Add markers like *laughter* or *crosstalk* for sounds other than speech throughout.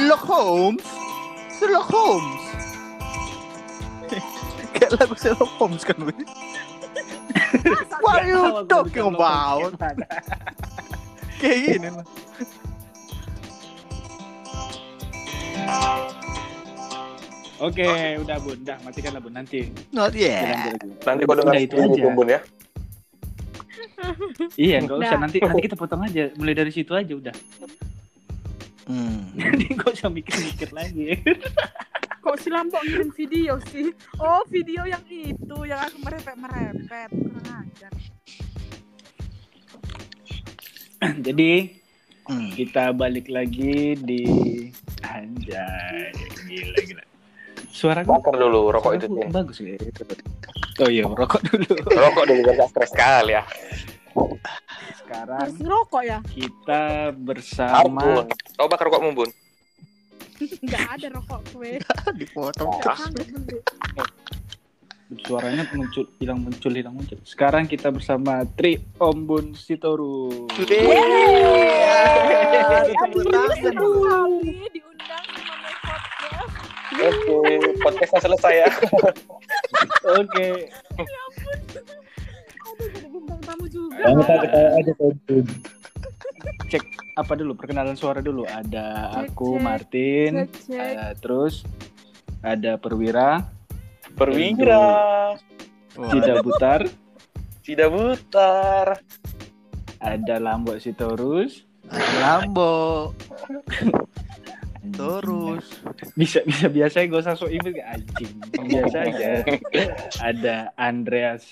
Sherlock Holmes. Sherlock Holmes. *laughs* Kayak lagu Sherlock Holmes kan, Win. *laughs* What are you talking about? Kayak gini lah. Oke, udah bun, udah matikan lah bun nanti. Not yet. Nanti kau dengar Udah, itu aja. bumbun ya. Iya, nggak usah Nah. nanti nanti kita potong aja, mulai dari situ aja udah. Hmm. Nanti nggak usah mikir-mikir lagi. *laughs* Kok si Lambok ngirim video sih? Oh, video yang itu yang aku merepet-merepet. Kurang ajar. *clears throat* Jadi Hmm. kita balik lagi di anjay, gila gila. Suara Bakar dulu rokok itu bagus ya. Oh iya, rokok dulu. Rokok dulu biar gak stres sekali ya. Sekarang Harus ngerokok ya? kita bersama. Kau bakar rokokmu bun. *laughs* Nggak ada rokok gue. Dipotong. Beli. suaranya muncul hilang muncul hilang muncul. Sekarang kita bersama Tri Ombun Sitoru. Diundang sama My Podcast. Oke, podcastnya selesai ya. *laughs* Oke. Tamu juga. Jangan lupa kita aja. Cek apa dulu perkenalan suara dulu. Ada Cek, aku cek. Martin, Cek, cek. eh, terus ada Perwira, Perwira. Cida Butar, Tidak butar. ada Lambok Sitorus. Lambo. *laughs* Terus. bisa bisa biasa gak usah sok imut kayak anjing biasa aja *laughs* ada Andreas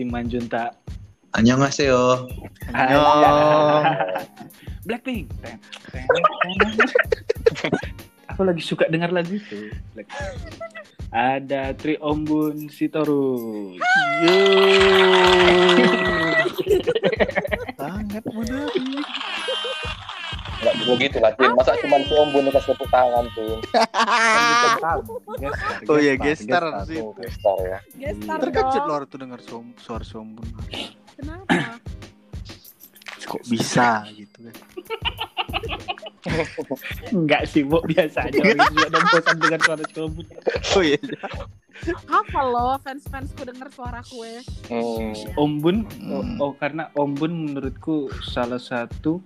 Simanjunta Annyeonghaseyo. Annyeong. Blackpink Ten, ten, ten. aku lagi suka dengar lagu itu Blackpink. ada Tri Ombun Sitorus *laughs* Sangat menarik. Enggak begitu lah, Tin. Masa cuma si Om Bun dikasih tepuk tangan, Tin. *laughs* Oh iya, gestar sih. Oh, Star ya. Gestar Terkejut dong. loh tuh dengar suara sombong. Kenapa? *sniffs* Kok bisa gitu kan? enggak sih bu biasa aja dan bosan dengar suara Ombun Oh iya. Hafal loh fans-fansku denger suara kue. Hmm. Ombun oh, Hmm. oh, karena Ombun menurutku salah satu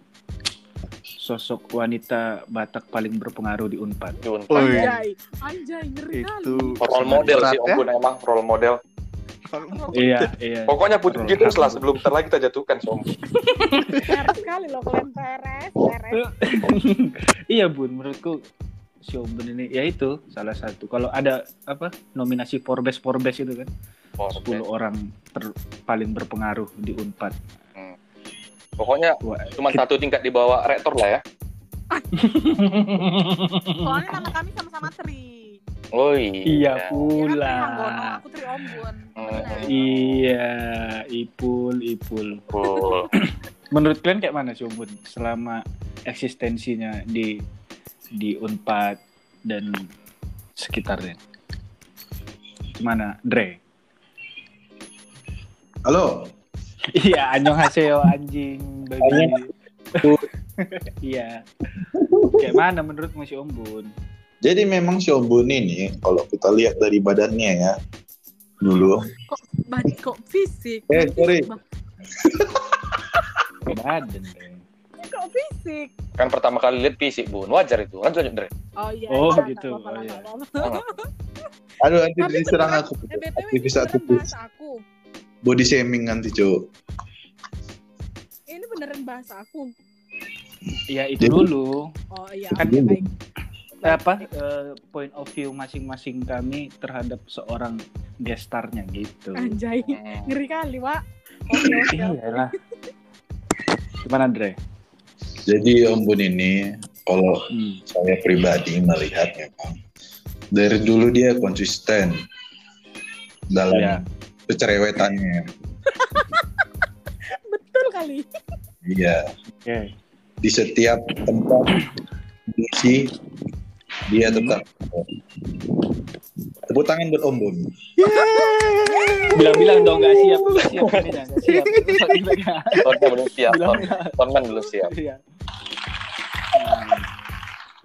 sosok wanita Batak paling berpengaruh di Unpad. Oh iya. Anjay, anjay ngeri Itu kali. Role model sih Om Bun emang role model. ya. Iya, iya. Pokoknya Role terus lah sebelum ntar lagi kita jatuhkan si Om Bun. Peres sekali loh kalian peres, peres. *laughs* iya bun menurutku si Ombun ini ya itu salah satu kalau ada apa nominasi Forbes Forbes itu kan Oh, 10 orang ter- paling berpengaruh di Unpad Pokoknya cuma satu tingkat di bawah rektor lah ya. Soalnya nama kami sama-sama Tri. Oh iya iya. Ya kan pula aku Tri Ombun. Bener. iya Ipul Ipul Betul. *coughs* menurut kalian kayak mana sih Ombun selama eksistensinya di di Unpad dan sekitarnya gimana Dre Halo. Iya, anjing baby. Annyeong. *laughs* Iya. Kayak mana menurut si Ombun? Jadi memang si Ombun ini kalau kita lihat dari badannya ya dulu. Bad kok fisik. Eh, sorry. Badan deh. Kok fisik? Kan pertama kali lihat fisik, Bun. Wajar itu. Lanjut lanjut, Dre. Oh iya. Oh, iya, gitu. Oh, iya. Aduh nanti diserang aku. Eh, BTW Aktivis beneran aktivis. aku. Body shaming nanti cuy. Ini beneran bahasa aku. Ya itu Jadi- dulu Oh iya, Kan baik. apa eh, point of view masing-masing kami terhadap seorang gestarnya gitu. Anjay, Hmm. ngeri kali, Wak. Oke. Iyalah. Gimana Dre? Jadi Ombun ini kalau Hmm. saya pribadi melihat memang dari dulu dia konsisten dalam Iya. Kecerewetannya. *laughs* Betul kali. Iya. Oke. Di setiap tempat misi dia tetap tepuk tangan buat Ombun. Bilang-bilang dong nggak siap, nggak siap ini nggak siap. Tonnya belum siap. Tonman belum siap. Iya.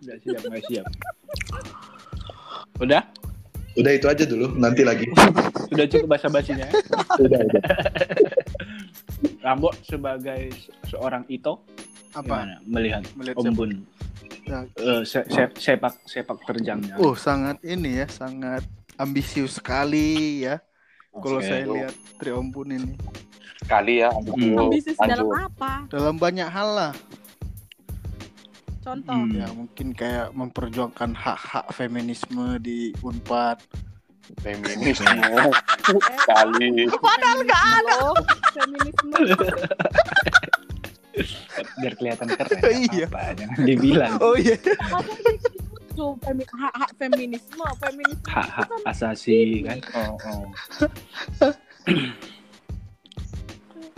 Nggak siap, nggak siap. Udah? Udah itu aja dulu, nanti lagi. *laughs* Sudah cukup basa-basinya. ya? Udah, udah. *laughs* Rambo sebagai se- seorang Ito Apa? gimana melihat Melihat Om siapa? Bun Ya. eh, se- se- sepak sepak terjangnya. Oh, sangat ini ya, sangat ambisius sekali ya. Kalau Oke. saya lihat Tri Ombun ini Kali ya. Hmm. Ambisius dalam apa? dalam banyak hal lah. Contoh. Hmm. Ya mungkin kayak memperjuangkan hak-hak feminisme di Unpad. Feminisme. *laughs* Kali. Padahal nggak ada. Feminisme. Biar kelihatan keren. Iya. Apa, jangan dibilang Oh iya. Itu femi- hak-hak feminisme, feminisme hak-hak itu kan asasi kan. Oh, oh. *laughs*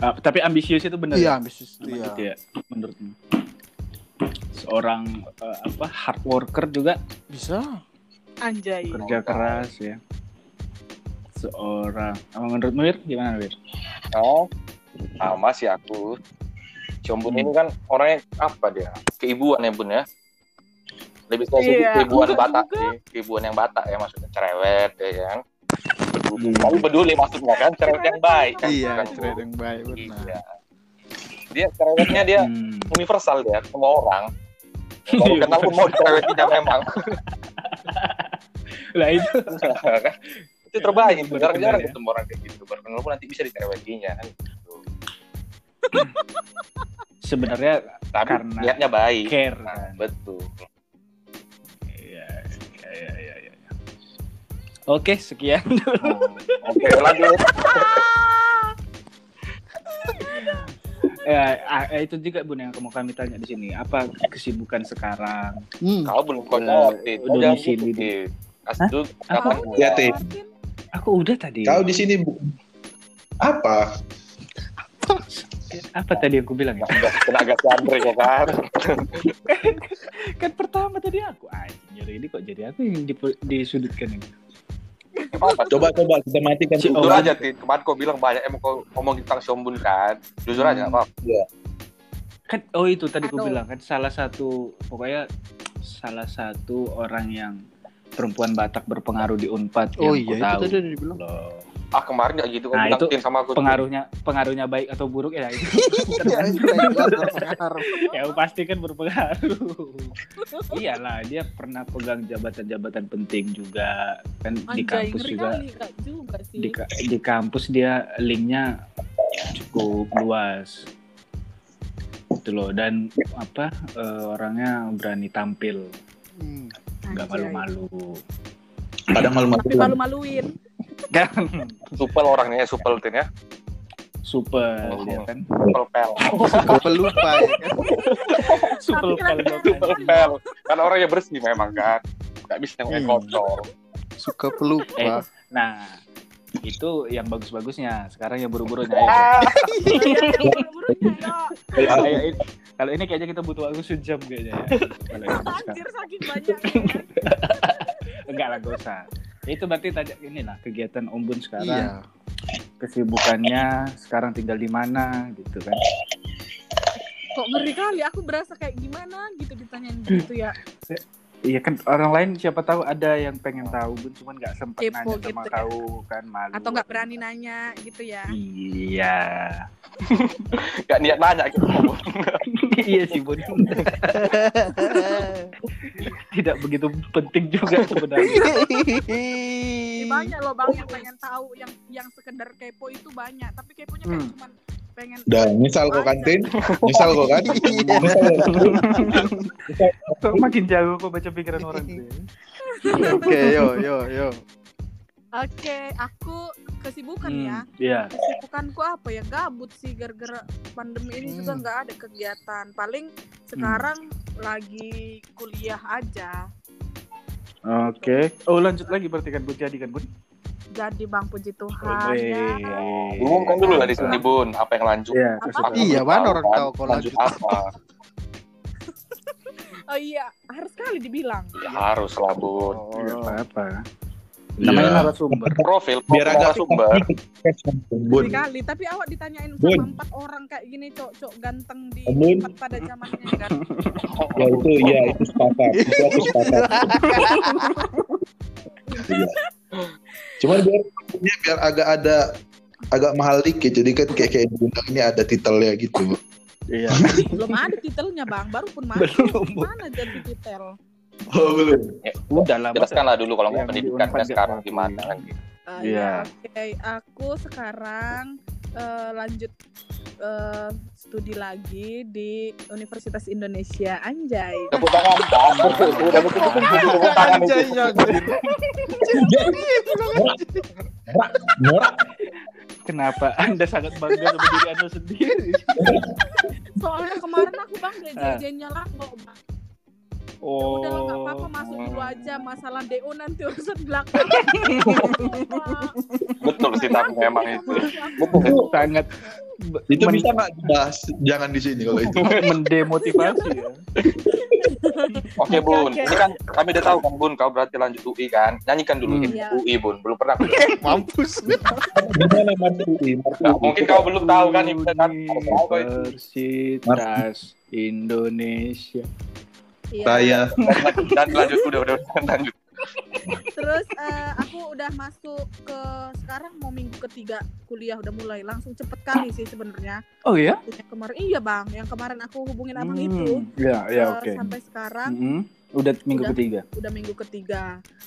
Ah, tapi ambisius itu benar. Iya, ya? ambisius iya. gitu ya menurutmu. Seorang eh, apa hard worker juga Bisa. anjay. kerja keras ya. Seorang apa menurutmu Wir? Gimana Wir? Oh, sama sih aku. Combun ini kan orangnya apa dia? Keibuan ya bun ya. Lebih spesifik Iya, keibuan enggak Batak juga. sih. Keibuan yang Batak ya maksudnya cerewet ya kan. Hmm. Tapi peduli maksudnya kan cerewet yang baik kan. Iya, cerewet yang baik benar. Iya. Dia cerewetnya dia Hmm. universal dia semua orang. *laughs* Baru kenal pun mau cerewetnya memang. *laughs* Lah itu *laughs* itu terbaik. Baru Jarang-jarang ya. ketemu orang kayak gitu. Baru kenal pun nanti bisa dicerewetinya kan. gitu. sebenarnya Tapi Karena niatnya baik. care Nah, betul. Iya, iya, iya, iya, iya. Oke, sekian. Oke, lanjut. Ya, ah, itu juga Bun yang mau kami tanya di sini. Apa kesibukan sekarang? Hmm. Kau belum kau Eh, jawab, domisili gitu, di- Apa? kapan Ya, Teh. Aku udah tadi. Kau di sini bu- apa? Apa tadi yang aku bilang ya? tenaga Chandra ya kan? *laughs* kan pertama tadi aku jadi ini kok jadi aku yang di- disudutkan ini. Apa? Coba coba kita matikan Si dulu. Jujur aja, Tit. Kemarin kau bilang banyak emang kau ngomong tentang Sombun kan. Jujur aja, Hmm. apa? Kan oh itu tadi aku Aduh. bilang kan salah satu pokoknya salah satu orang yang perempuan Batak berpengaruh di Unpad Oh yang iya, aku itu tahu. tadi udah dibilang. Loh. Ah, kemarin gak gitu Nah, itu sama aku. Pengaruhnya pengaruhnya baik atau buruk ya itu *laughs* Iya, jelas berpengaruh. ya pasti kan berpengaruh iyalah dia pernah pegang jabatan-jabatan penting juga kan di Anjay, kampus ngeri juga juga sih. di, di kampus dia linknya cukup luas itu loh dan apa eh, orangnya berani tampil Hmm. nggak Anjay. malu-malu Kadang malu-maluin. Kan Supel orangnya, supel Tin ya. super Oh. dia kan Supel pel. Suka pelupa ya kan. super Tapi kan- Supel pel. Kan orangnya bersih memang kan. Gak bisa yang Hmm. kotor. Suka pelupa. nah itu yang bagus-bagusnya sekarang yang buru-burunya Ah, *laughs* ayo ya. Kalau ini kayaknya kita butuh waktu sejam kayaknya ya. Anjir saking banyaknya. Enggak lah, gak usah. Itu berarti tadi ini lah kegiatan Om Bun sekarang. Iya. Kesibukannya sekarang tinggal di mana gitu kan. Kok ngeri kali, aku berasa kayak gimana gitu ditanyain gitu ya. Iya kan orang lain siapa tahu ada yang pengen tahu Bun cuman nggak sempat Kepo nanya sama gitu ya. kau kan malu. Atau nggak berani nanya gitu ya. Iya. *laughs* Gak niat nanya gitu. *laughs* iya sih Bun. *laughs* Tidak begitu penting juga sebenarnya. Ih, banyak loh bang yang pengen tahu yang yang sekedar kepo itu banyak tapi keponya kayak Hmm. cuman pengen Dan misal kok kantin, misal kok kan, kok makin jago kok baca pikiran orang ya? Oke, yo yo yo. oke aku kesibukan Hmm, ya Iya. kesibukanku apa ya gabut sih gara-gara pandemi ini juga Hmm. nggak ada kegiatan paling sekarang lagi kuliah aja Oke. Oh lanjut lagi berarti kan Bun jadi kan Bun? Jadi bang puji Tuhan ya Umumkan dulu lah di sini Bun, apa yang lanjut. Iya, Apa? Iya, mana orang kan, tahu kalau lanjut apa? *laughs* oh iya harus sekali dibilang Ya, harus lah Bun. Tidak apa-apa. Namanya Iya. narasumber. Profil, Biar profil agak narasumber. Bun. Sekali, tapi awak ditanyain Bun. sama empat orang kayak gini, cok, cok ganteng di Bun. pada zamannya kan. *laughs* Ya itu, ya itu sepakat. Itu aku sepakat. *laughs* Cuman biar biar agak ada agak mahal dikit. Jadi kan kayak kayak bunda ini ada titelnya gitu. Iya. *laughs* Belum ada titelnya bang, baru pun masuk. Belum. Mana jadi titel? Oh belum. Udah lah. Jelaskanlah dulu kalau mau Yang di pendidikannya Unpad sekarang gimana kan gitu. Uh, Iya. ya, Oke, aku sekarang eh, lanjut eh, studi lagi di Universitas Indonesia, Anjay. Tepuk tangan. Tepuk tangan. Norak. Kenapa Anda sangat bangga sama diri Anda sendiri? Soalnya kemarin aku bang Ah. diajarinnya Lambo, bang. Oh. Udah nggak apa-apa masuk dulu aja masalah DO nanti urusan belakang. *laughs* Betul sih tapi memang itu. Betul. sangat Itu men- bisa nggak dibahas? Jangan di sini kalau itu. *laughs* mendemotivasi ya. Oke Bun, ini kan kami udah tahu kan Bun, kau berarti lanjut UI kan? Nyanyikan dulu Hmm. himne Iya. UI Bun, belum pernah. *laughs* Mampus. Gimana Mas UI? UI? mungkin kau belum tahu kan kan? Itu. Universitas Indonesia. Iya. Saya Dan lanjut udah udah udah, lanjut. Terus eh, aku udah masuk ke sekarang mau minggu ketiga kuliah udah mulai langsung cepet kali sih sebenarnya. Oh ya? Yang kemarin iya bang, yang kemarin aku hubungin abang Hmm, itu. Ya, ya Eh, oke. Sampai sekarang Mm-mm. Udah minggu Udah. ketiga. udah minggu ketiga.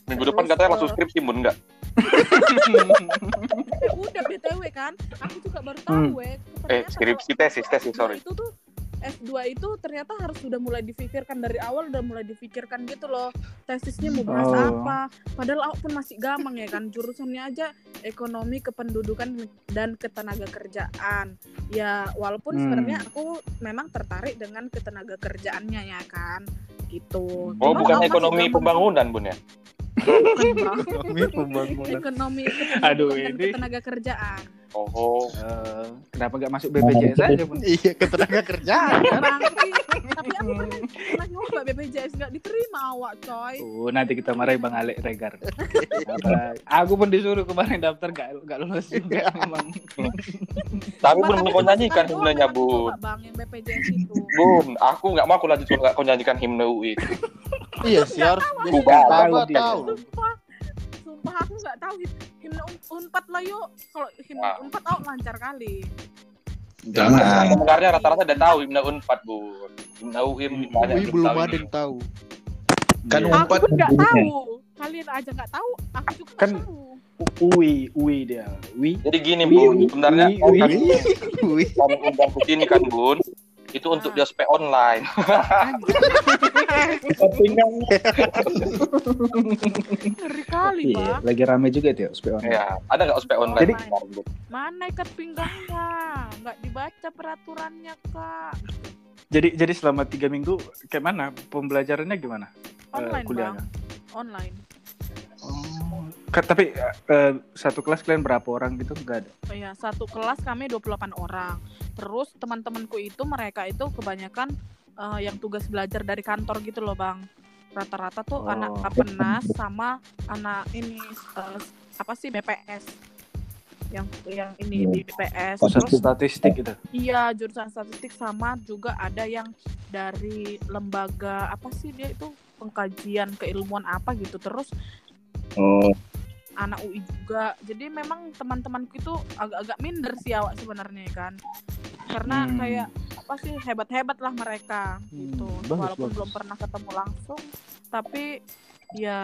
Minggu depan katanya langsung skripsi Bun enggak? Eh, *laughs* udah btw kan, aku juga baru tahu Hmm. weh. Eh, ternyata skripsi tesis tesis S2 sorry. Itu tuh S2 itu ternyata harus sudah mulai difikirkan dari awal udah mulai difikirkan gitu loh tesisnya mau bahas Oh. apa padahal aku pun masih gampang ya kan jurusannya aja ekonomi kependudukan dan ketenaga kerjaan ya walaupun Hmm. sebenarnya aku memang tertarik dengan ketenaga kerjaannya ya kan gitu Oh, Cuma bukan ekonomi pembangunan Bun ya? Kami pembangunan. ekonomi Aduh, kependudukan dan ini- ketenaga kerjaan Oh, Eh, kenapa nggak masuk BPJS aja pun? Iya, ketenaga kerjaan. Iya, *laughs* Bang, tapi, aku pernah, pernah nyoba BPJS nggak diterima awak coy Oh, nanti kita marahin Bang Alek Regar. *laughs* Apa? Aku pun disuruh kemarin daftar gak, gak lulus juga memang. tapi Bun kau cuma nyanyikan himnenya Bun. coba, Bang, yang BPJS itu. Bun, aku nggak mau aku lanjut kalau nggak kau nyanyikan himne UI. Iya sih harus Aku Tahu, sumpah aku nggak tahu him- himne Un- unpad lah yuk. Kalau himne Ah. unpad oh lancar kali. jangan. Pendengarnya rata-rata udah tahu himne Unpad Bun. Himne UI banyak Wih, belum ada yang tahu. Kan. Aku Unpad pun nggak tahu. Kalian aja nggak tahu, aku juga nggak Kan- tahu. UI, UI dia. UI. Jadi gini Ui, Bun, ui, sebenarnya ui, ui. Wih, *laughs* kami undang ke sini kan Bun. Itu untuk Ah. dia spek online. Pinggang. Ngeri kali, Iya, Bang. lagi rame juga tuh SPO. Ya, ada nggak spek online? Jadi-? Mana ikat pinggangnya? Nggak dibaca peraturannya, Kak. Jadi jadi selama tiga minggu kayak mana pembelajarannya gimana? Eh, Online, Bang. kuliahnya? Online. Oh. Tapi eh, satu kelas kalian berapa orang gitu? Enggak ada. Oh Iya, satu kelas kami 28 orang. Terus teman-temanku itu mereka itu kebanyakan eh, yang tugas belajar dari kantor gitu loh, Bang. Rata-rata tuh Oh. anak Kapenas sama anak ini eh, apa sih BPS. Yang yang ini Hmm. di BPS. Pusat Terus statistik gitu. iya, jurusan statistik sama juga ada yang dari lembaga apa sih dia itu pengkajian keilmuan apa gitu. Terus Oh, anak UI juga. Jadi memang teman-temanku itu agak-agak minder sih awak sebenarnya kan. Karena Hmm. kayak apa sih hebat-hebat lah mereka gitu. Hmm, bagus, Walaupun bagus. belum pernah ketemu langsung, tapi ya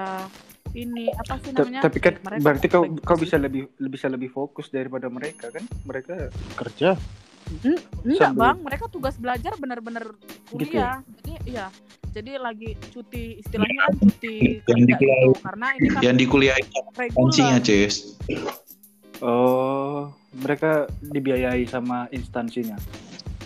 ini apa sih namanya? Tapi kan Mereka berarti kau kau bisa lebih bisa lebih fokus daripada mereka kan? Mereka kerja. Enggak, sambil- Bang. Mereka tugas belajar bener-bener Gitu kuliah. Jadi iya. Jadi lagi cuti istilahnya kan cuti Yang kerja dikuliahin. gitu. Karena ini kan yang dikuliahin instansinya, reguler. Cis. oh mereka dibiayai sama instansinya.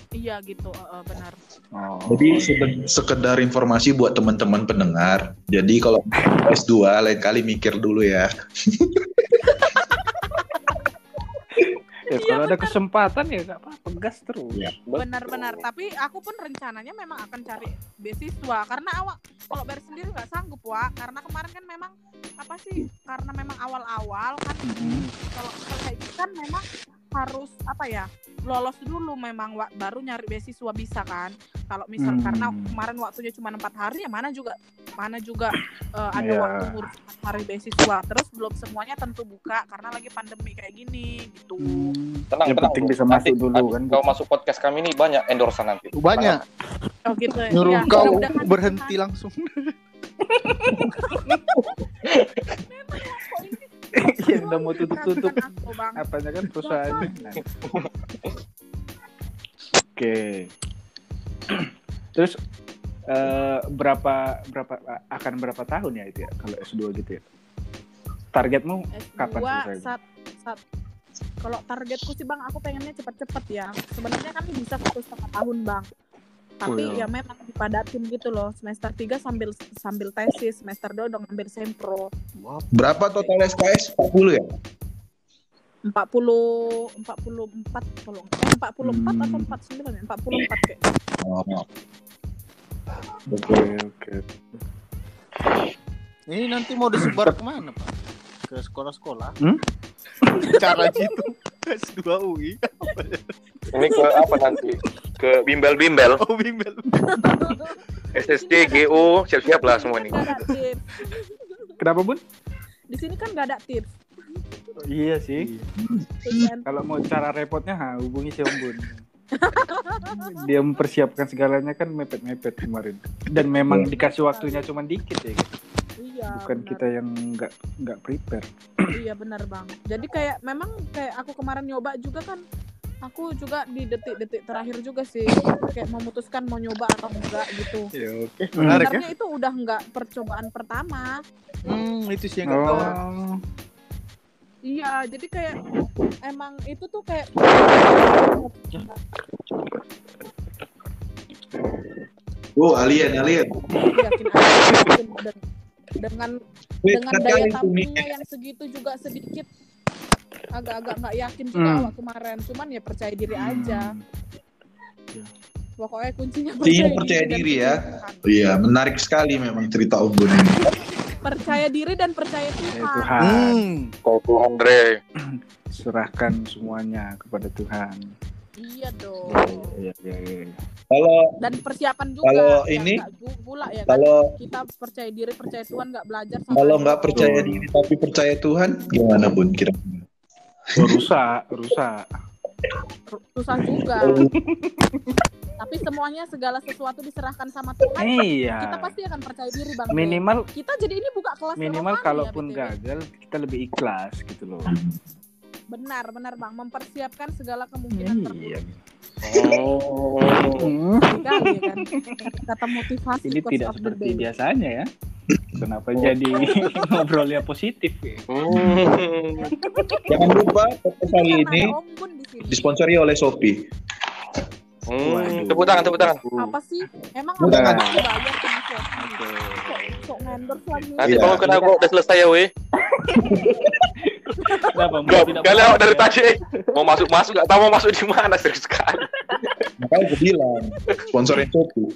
Iya gitu, eh, eh, benar. Oh. Jadi sekedar informasi buat teman-teman pendengar. Jadi kalau S2 lain kali mikir dulu ya. *laughs* Ya, Iya Kalau ada kesempatan ya nggak apa-apa gas terus. Iya. benar-benar tapi aku pun rencananya memang akan cari beasiswa karena awal kalau bayar sendiri nggak sanggup wa karena kemarin kan memang apa sih karena memang awal-awal kan Mm-mm. kalau kalau kayak gitu kan memang harus apa ya lolos dulu memang baru nyari beasiswa bisa kan kalau misal Hmm. karena kemarin waktunya cuma empat hari ya mana juga mana juga *coughs* eh, ada Iya. waktu ngurus hari beasiswa terus belum semuanya tentu buka karena lagi pandemi kayak gini gitu Hmm. Tenang, Yang tenang. penting bisa Nanti masuk dulu habis kan. Kau masuk podcast kami ini banyak endorsan nanti. Banyak oh gitu ya. nyuruh Iya, kau berhenti langsung. *laughs* *laughs* Udah mau tutup-tutup apanya kan perusahaannya. Nah. Oke. Terus eh, berapa berapa akan berapa tahun ya itu ya kalau S2 gitu ya? Targetmu S2 Kapan selesai? saat kalau targetku sih bang aku pengennya cepet-cepet ya sebenarnya kan bisa satu setengah tahun bang tapi Oh, iya. ya memang dipadatin gitu loh semester 3 sambil sambil tesis semester 2 udah ngambil sempro Berapa total SKS? 40 ya? 40 44 kalau eh 44 atau Hmm. 49 ya 44 kayak Oh. Oke oke. Ini nanti mau disebar ke mana pak? Ke sekolah-sekolah? Hmm? *laughs* Cara gitu S2 UI. Ini ke apa nanti? Ke bimbel-bimbel, Oh bimbel. *laughs* SSC, GO, siap-siap lah semua tips Kenapa bun? di sini kan nggak ada tips Iya sih. Iya. Kalau mau cara repotnya ha, hubungi si Om Bun. Dia mempersiapkan segalanya kan mepet-mepet kemarin. Dan memang dikasih waktunya cuma dikit ya. gitu. Iya Bukan benar. kita yang nggak nggak prepare. Iya benar bang. Jadi kayak memang kayak aku kemarin nyoba juga kan, aku juga di detik-detik terakhir juga sih kayak memutuskan mau nyoba atau enggak gitu. Ya oke. Menarik ya? Itu udah enggak percobaan pertama. Hmm itu sih yang nggak tahu. Oh, Iya, jadi kayak emang itu tuh kayak Oh, alien, alien. yakin yakin dengan dengan daya tampungnya yang segitu juga sedikit agak-agak nggak yakin juga Hmm. awak kemarin. Cuman ya percaya diri aja. Pokoknya kuncinya percaya dan diri ya. Tuhan. Iya, menarik sekali memang cerita Om Bun ini. percaya diri dan percaya Ya Tuhan. Tuhan, Hmm. Kau tuh Andre. serahkan semuanya kepada Tuhan. Iya dong. Iya, iya, iya. Kalau Dan persiapan juga. Kalau ya, ini- pula ya kan. kalau Kita percaya diri, percaya Tuhan nggak belajar sama kalau nggak percaya diri tapi percaya Tuhan, gimana Bun kira? Oh, rusak, rusak. susah juga. Tapi semuanya segala sesuatu diserahkan sama Tuhan. Iya. Kita pasti akan percaya diri bang. Minimal Kita jadi ini buka kelas minimal ya, kalaupun BTW. gagal kita lebih ikhlas gitu loh. Benar, benar bang. Mempersiapkan segala kemungkinan Iya. terburuk. Oh. Hmm. Sekali ya kan. Kata motivasi. Ini tidak seperti day. biasanya ya. Kenapa jadi *laughs* ngobrolnya positif ya? Hmm. Jangan lupa podcast kali Karena ini di disponsori oleh Shopee. Hmm. Tepuk tangan, tepuk tangan. Apa sih? Emang Udah. harus dibayar sama Shopee? Sok, sok endorse lagi. Nanti Iya. kalau kena gua udah selesai ya, weh. *laughs* Kenapa? Gak, Tidak kalian mau- dari tadi eh. mau masuk masuk gak tahu mau masuk di mana serius sekali. Makanya gue bilang sponsorin Shopee.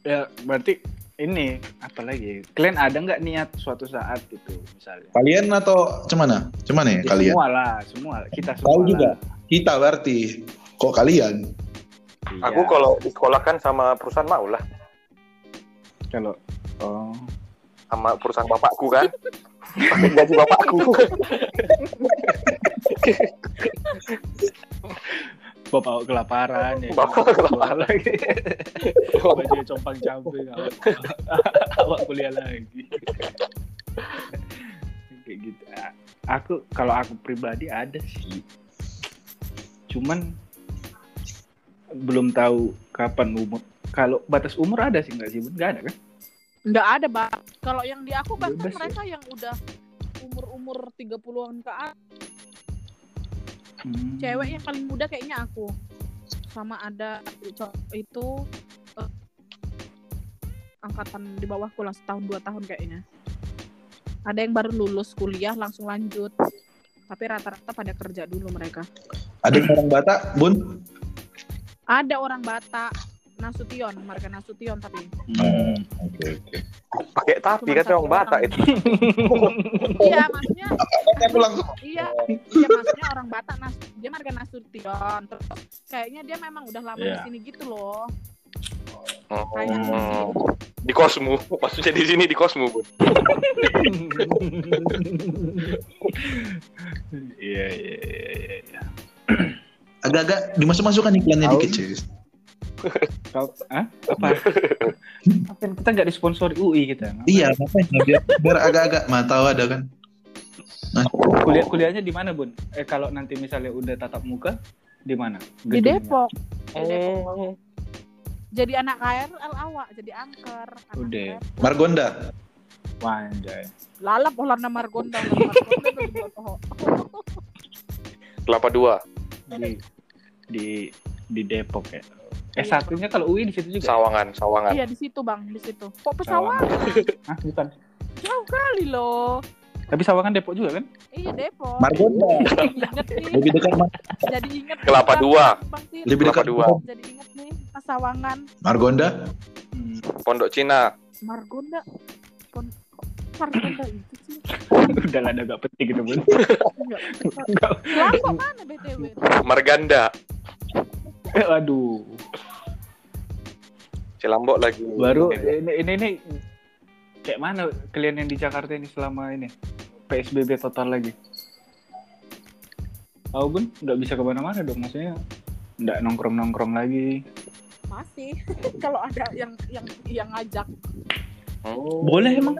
Ya, berarti ini apa lagi? Kalian ada nggak niat suatu saat gitu misalnya? Kalian atau cemana? Cemana ya Ya, kalian? Semua lah, semua. Kita semua. Tahu juga. Kita berarti. Kok kalian? Iya. Aku kalau disekolahkan sama perusahaan mau lah, kalau oh sama perusahaan bapakku kan. *laughs* Pakai gaji bapakku. bapak kelaparan ya. Bapak kelaparan. lagi. Baju compang camping awak, awak kuliah lagi. Kayak gitu. Aku kalau aku pribadi ada sih. Cuman belum tahu kapan umur. Kalau batas umur ada sih nggak sih? Nggak ada kan? Nggak ada, Bang. Kalau yang di aku bahkan Bebas ya? mereka yang udah umur-umur 30-an ke atas, Hmm. cewek yang paling muda kayaknya aku. Sama ada itu eh, angkatan di bawahku lah setahun dua tahun kayaknya. Ada yang baru lulus kuliah langsung lanjut. Tapi rata-rata pada kerja dulu mereka. Ada orang Batak, Bun? Ada orang Batak, Nasution, marga Nasution tapi. Oh, Oke, oke. Pakai tapi kan orang Batak itu. *laughs* Iya, maksudnya Aku langsung. iya, iya maksudnya orang Batak Nas dia marga Nasution. Terus kayaknya dia memang udah lama di Iya. sini gitu loh. Hmm. Di Kosmu, maksudnya di sini di Kosmu, Bun. *laughs* Iya iya iya iya. Agak-agak dimasuk-masukkan iklannya dikit, Cis. Kau ah apa? Apa kita nggak disponsori UI kita? Iya, makanya biar, biar agak-agak mah tahu ada kan. Kuliah kuliahnya di mana bun? Eh kalau nanti misalnya udah tatap muka di mana? Di? Depok. Oh. Jadi anak KRL awak, jadi angker. Udah. Margonda. Wanjay. Lalap Holanda Margonda. *laughs* Margonda. Kelapa dua, Di di di Depok ya. Eh satunya kalau UI di situ juga. Sawangan, Sawangan. Iya di situ bang, di situ. Kok pesawangan? *laughs* Ah bukan. Jauh kali loh. Tapi Sawangan Depok juga kan? Iya Depok. Margonda. *laughs* Jadi inget nih. Lebih dekat Mar- Jadi inget. Kelapa Bang. dua. Bang lebih Kelapa dekat dua. Jadi inget nih Pesawangan, Margonda. Hmm. Pondok Cina. Margonda. Pon kok Margonda itu sih. *laughs* Udah lah, agak penting gitu bun. Enggak. Enggak. Kelapa mana BTW? Marganda. *laughs* Eh, aduh. Cilambok lagi. Baru ini ini ini kayak mana kalian yang di Jakarta ini selama ini PSBB total lagi? Tahu bun, nggak bisa ke mana-mana dong maksudnya nggak nongkrong nongkrong lagi. Masih. *laughs* Kalau ada yang yang yang ngajak. Hmm. Boleh emang?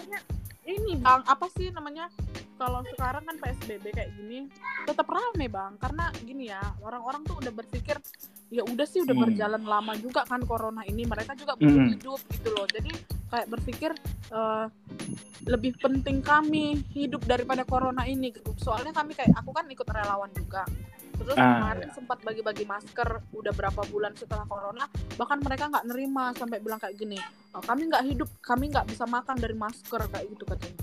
Ini bang, apa sih namanya? Kalau sekarang kan PSBB kayak gini, tetap rame bang. Karena gini ya, orang-orang tuh udah berpikir ya udah sih udah Hmm. berjalan lama juga kan corona ini. Mereka juga butuh Hmm. hidup gitu loh. Jadi kayak berpikir eh, lebih penting kami hidup daripada corona ini. gitu. Soalnya kami kayak aku kan ikut relawan juga. Terus Ah, kemarin sempat bagi-bagi masker udah berapa bulan setelah corona bahkan mereka nggak nerima sampai bilang kayak gini "Oh, kami nggak hidup kami nggak bisa makan dari masker kayak gitu katanya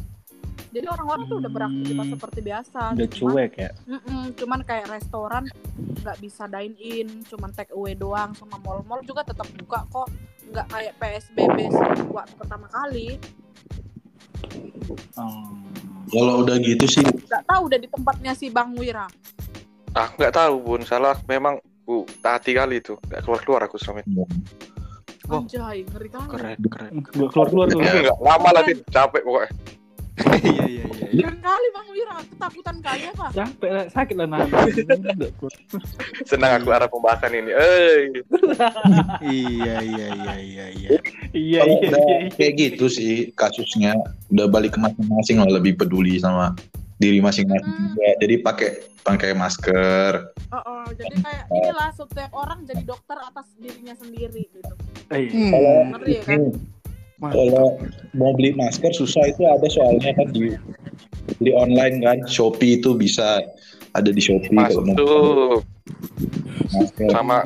jadi orang-orang tuh udah beraktivitas Hmm. seperti biasa Udah cuman, cuek ya. Mm-mm, cuman kayak restoran nggak bisa dine in cuman take away doang sama mall-mall juga tetap buka kok nggak kayak psbb sih waktu pertama kali Hmm. Kalau udah gitu sih, nggak tahu udah di tempatnya si bang Wira Aku nggak tahu, Bun. Salah memang uh, taati kali itu. Nggak keluar-keluar aku sama itu. Wah. anjay ngeri kali Keren, keren. Nggak keluar keluar tuh. Nggak lama lah, Tin. Capek pokoknya. *laughs* Iya, iya, iya. iya. keren kali bang Wira ketakutan kali apa Capek lah, sakit lah *laughs* keluar. Senang aku arah pembahasan ini. Eh, *laughs* Iya, iya, iya, iya, iya. Iya iya iya. iya. kayak gitu sih kasusnya udah balik ke masing-masing lah lebih peduli sama diri masing-masing Mm-mm. juga. Jadi pakai pakai masker. Oh, oh, jadi kayak inilah setiap orang jadi dokter atas dirinya sendiri gitu. Eh, Hmm. Kalau Ngeri ya kan? ini, kalau mau beli masker susah itu ada soalnya kan di beli online kan Shopee itu bisa ada di Shopee masuk kalau mau tuh. masker. Sama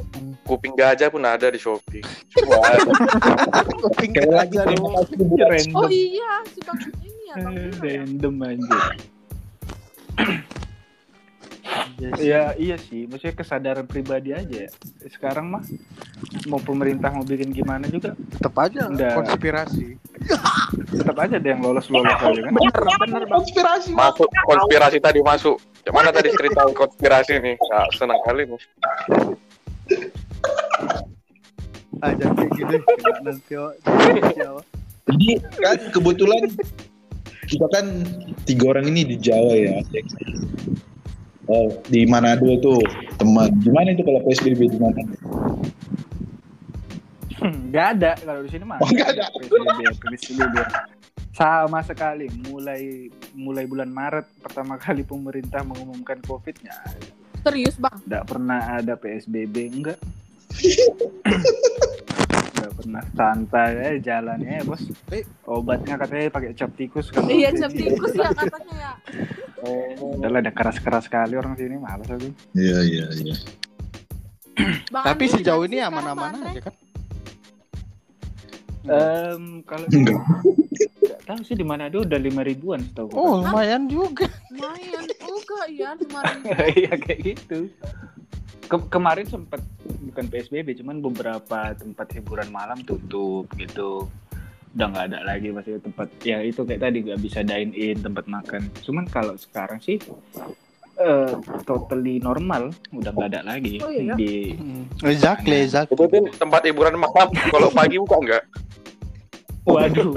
kuping gajah pun ada di Shopee. Wah, Kuping random. Oh iya, Bang ini ya, Eh, ya. random aja. Yes. Ya iya sih, maksudnya kesadaran pribadi aja ya. Sekarang mah mau pemerintah mau bikin gimana juga Tetap aja Udah. konspirasi. tetap aja ada yang lolos lolos aja kan. Bener, bener konspirasi. masuk konspirasi tadi masuk. Mana tadi cerita konspirasi nih? Nah, senang kali nih. Ah, jangan kayak gini. *laughs* Kena nanti. Jadi kan kebetulan kita kan tiga orang ini di Jawa ya. Oh, di Manado tuh teman. Gimana itu kalau PSBB di mana? Nggak ada kalau di sini mah. Oh, nggak ada. PSBB, PSBB. Sama sekali mulai mulai bulan Maret pertama kali pemerintah mengumumkan Covid-nya Serius Bang. nggak pernah ada PSBB enggak. *laughs* Nggak pernah santai aja jalannya ya bos. Eh. Obatnya katanya pakai cap tikus Iya, cap tikus ya katanya ya. Udah lah, ada keras-keras sekali orang sini malas aku. Iya iya iya. Tapi sejauh ini sekarang, Bang aja kan? Em, kalau *laughs* Enggak. nggak tahu sih di Manado udah lima ribuan setahu gue. Oh, lumayan juga. lumayan juga ya kemarin *laughs* Iya kayak gitu. Ke- kemarin sempat bukan PSBB, cuman beberapa tempat hiburan malam tutup gitu. Udah nggak ada lagi maksudnya tempat ya itu kayak tadi nggak bisa dine in tempat makan. Cuman kalau sekarang sih eh totally normal, udah nggak ada lagi Oh, iya? di Hmm. Exactly, exactly. Itu tempat hiburan malam. Kalau pagi buka enggak? Waduh.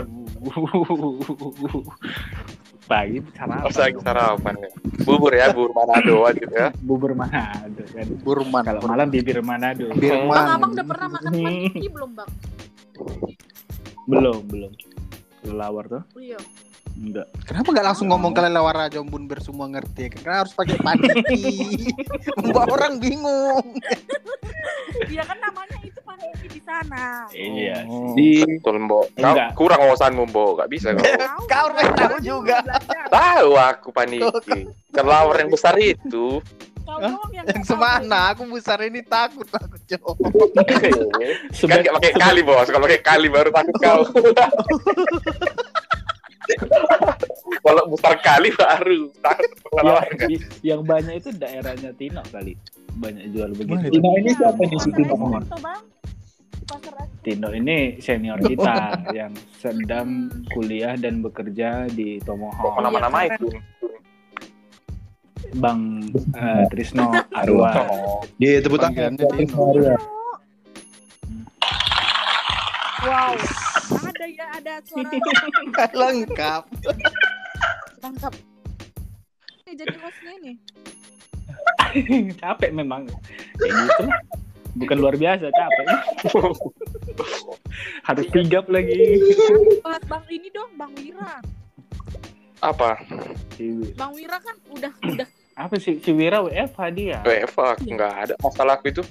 Pagi sarapan. Oh, lagi sarapan ya. Bubur ya, bubur Manado wajib ya. Bubur Manado kan. Burman. Kalau malam bibir Manado. Birman. bang abang udah pernah makan paniki belum bang Belum, belum. Kelelawar tuh? iya Enggak. Kenapa nggak langsung ngomong kelelawar aja Om Bun biar semua ngerti? Karena harus pakai paniki. *laughs* Membuat orang bingung. iya kan namanya di sana Iya. Oh. Di Betul, Mbok. Kau Enggak. kurang wawasanmu, Mbok. Enggak bisa kau. Kau udah tahu juga. Tahu aku paniki. Kelawar yang besar itu. Kau yang Yang semana? Aku besar ini takut takut jauh. kan nggak pakai kali, Bos. Kalau pakai kali baru takut kau. Kalau besar kali baru takut kan. yang, banyak itu daerahnya Tino kali. Banyak jual begitu. itu? Tina ini siapa nih si Pasar Tino ini senior *laughs* kita yang sedang kuliah dan bekerja di Tomohon. Mana-mana itu. Bang eh, Trisno Arwa. Iya, tepuk tangan. Wow ada ya ada suara *laughs* Lengkap. tangkap ini jadi hostnya ini *laughs* capek memang. Gitu lah. Bukan luar biasa capek. *laughs* Harus sigap lagi. bahas bang ini dong bang Wira Apa? bang Wira kan udah udah Apa sih si Wira WFH dia? Eva, nggak ada masalah aku itu.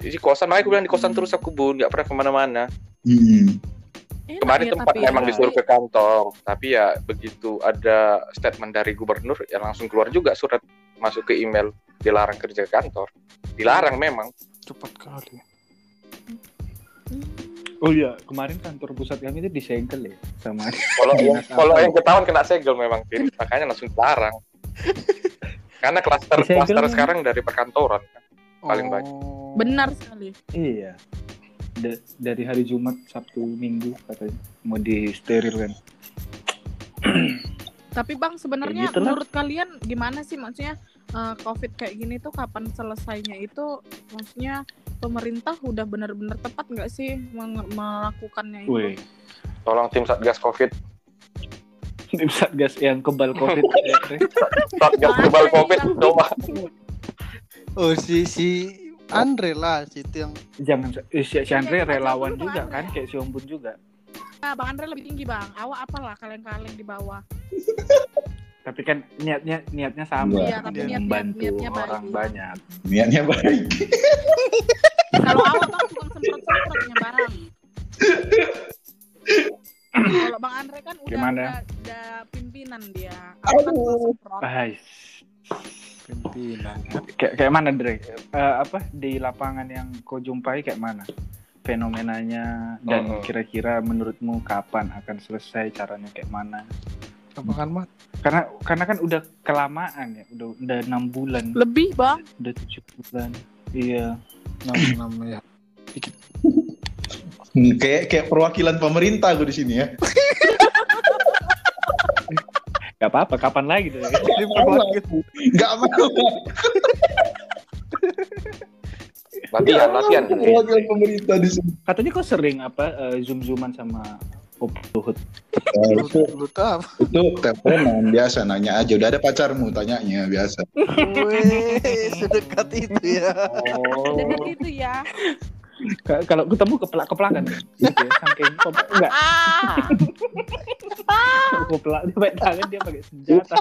Di kosan, makanya aku bilang di kosan terus aku bun, nggak pernah ke mana-mana. Hmm. enak Kemarin ya, tempat tapi memang ya. disuruh ke kantor, tapi ya begitu ada statement dari gubernur, ya langsung keluar juga surat masuk ke email dilarang kerja ke kantor. Dilarang memang. Cepat kali. Hmm. Oh iya, kemarin kantor pusat kami itu disegel ya sama *laughs* Kalau yang kalau yang ketahuan kena segel memang, Tin. makanya langsung dilarang. *laughs* Karena klaster klaster sekarang dari perkantoran. Paling Oh. banyak. benar sekali Iya. Da- dari hari Jumat, Sabtu, Minggu katanya mau di steril kan. tapi bang sebenarnya Ya gitu menurut kalian gimana sih maksudnya eh, covid kayak gini tuh kapan selesainya itu maksudnya pemerintah udah benar-benar tepat nggak sih meng- melakukannya itu Wih, Tolong tim Satgas Covid. tim satgas yang kebal covid. *laughs* ya, Re. Satgas kebal Covid coba. Oh si si Andre lah si itu yang Jangan eh, si, si Andre Iya, relawan juga Andre. kan, kayak si Ombun juga. Nah, bang Andre lebih tinggi bang awak apalah kalian-kalian di bawah Tapi kan niatnya niatnya sama. Iya, tapi Dia niat- membantu niatnya baik, orang iya. banyak. Niatnya baik. kalau awak bang tukang semprot-semprotnya barang kalau bang Andre kan udah Gimana? udah, udah pimpinan dia awak kan semprot pimpinan. Kayak kayak mana Dre? Eh, apa di lapangan yang kau jumpai kayak mana? Fenomenanya dan Mm-mm. kira-kira menurutmu kapan akan selesai caranya kayak mana? Apa kan mat? Karena karena kan udah kelamaan ya, udah udah enam bulan, lebih bang udah tujuh bulan. Iya. Enam enam ya. Hmm, kayak kayak perwakilan pemerintah gue di sini ya. Gak apa-apa, kapan lagi perwakilan. Enggak mau. Latihan, latihan. Perwakilan pemerintah di sini. Katanya kau sering apa eh, zoom-zooman sama Op Luhut. Lu, itu lu tahu apa? itu teleponan biasa nanya aja udah ada pacarmu tanyanya biasa. Weh, sedekat itu ya. Oh. Dekat itu ya Ka- Kalau ketemu keplak-keplakan gitu ya, saking kok- enggak ah keplak dia pakai tangan dia pakai senjata.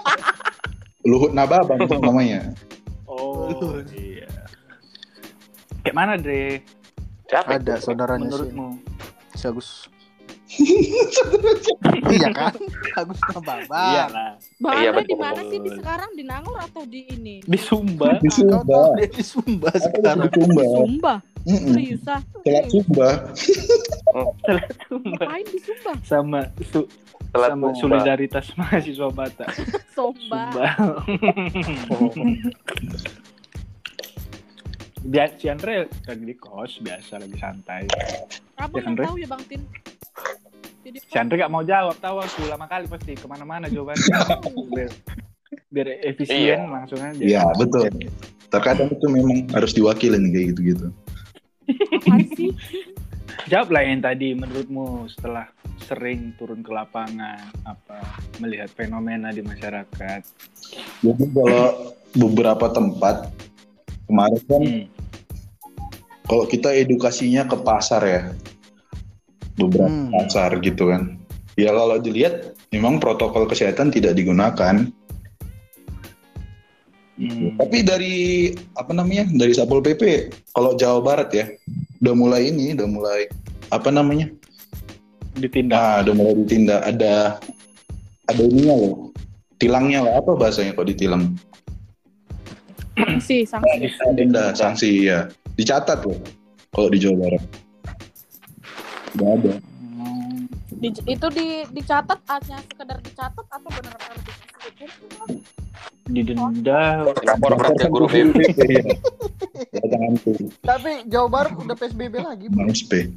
Luhut Nababang itu namanya. Oh iya. Kayak mana Dre? Siapa? Ada saudaranya Menurutmu? si Agus. *laughs* iya kan? Agus Nababa. Iyalah. bang Iya, di mana sih di sekarang di Nangor atau di ini Di Sumba. Di Kau Sumba. tahu dia di Sumba sekarang. di Sumba. Sumba Mm-mm. serius ah Selat Sumba. Selat Sumba Ngapain di Sumba? sama su, Selat sama Sumba. solidaritas mahasiswa Batak. *laughs* Sumba. Sumba. *laughs* Biar si Andre lagi di kos biasa lagi santai. Kamu Ya kan, yang Re? tahu ya Bang Tin? Jadi Si Andre gak mau jawab, tahu aku lama kali pasti ke mana-mana jawabannya. biar, biar efisien langsung aja. Iya, betul. Terkadang itu memang harus diwakilin kayak gitu-gitu. sih? Jawab lah yang tadi menurutmu setelah sering turun ke lapangan apa melihat fenomena di masyarakat. Jadi kalau beberapa tempat kemarin kan Hmm. kalau kita edukasinya ke pasar ya, beberapa Hmm. pasar gitu kan. Ya kalau dilihat memang protokol kesehatan tidak digunakan. Hmm. Tapi dari apa namanya dari Satpol PP kalau Jawa Barat ya udah mulai ini udah mulai apa namanya Ditindak. nah udah mulai ditindak ada ada ininya loh tilangnya lah apa bahasanya kok ditilang Sanksi, sanksi. denda sanksi ya dicatat loh kalau di Jawa Barat udah ada Hmm. Di- itu di dicatat hanya sekedar dicatat atau benar-benar hukum? Didenda Lapor ke guru. Iya. Tuh Tapi Jawa Barat udah PSBB lagi. SP.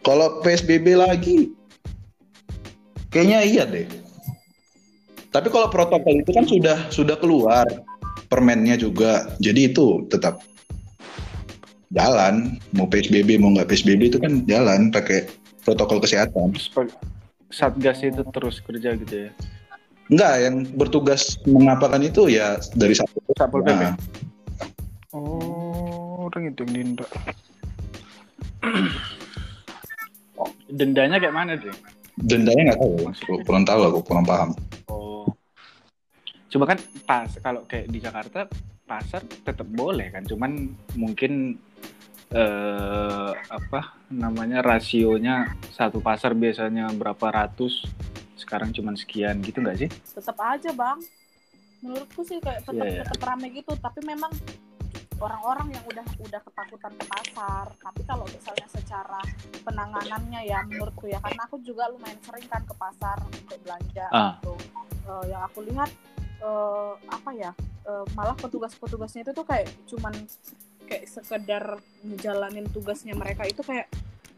Kalau PSBB lagi, kayaknya iya deh. Tapi kalau protokol itu kan sudah sudah keluar permennya juga, jadi itu tetap jalan. Mau PSBB mau nggak PSBB itu kan jalan pakai protokol kesehatan. Satgas itu terus kerja gitu ya. Enggak, yang bertugas mengapakan itu ya dari satu. Satpol PP. Nah, Oh, orang itu yang. Dendanya kayak mana deh? Dendanya nggak tahu, aku kurang tahu aku kurang paham. Oh. Coba kan pas kalau kayak di Jakarta pasar tetap boleh kan, cuman mungkin eh apa namanya rasionya satu pasar biasanya berapa ratus, sekarang cuman sekian gitu nggak sih? Tetap aja, Bang. Menurutku sih kayak tetap Iya, iya. tetap rame gitu, tapi memang orang-orang yang udah udah ketakutan ke pasar. Tapi kalau misalnya secara penanganannya ya menurutku ya karena aku juga lumayan sering kan ke pasar untuk belanja Ah. gitu. Eh, yang aku lihat eh, apa ya? eh, malah petugas-petugasnya itu tuh kayak cuman kayak sekedar ngejalanin tugasnya mereka itu kayak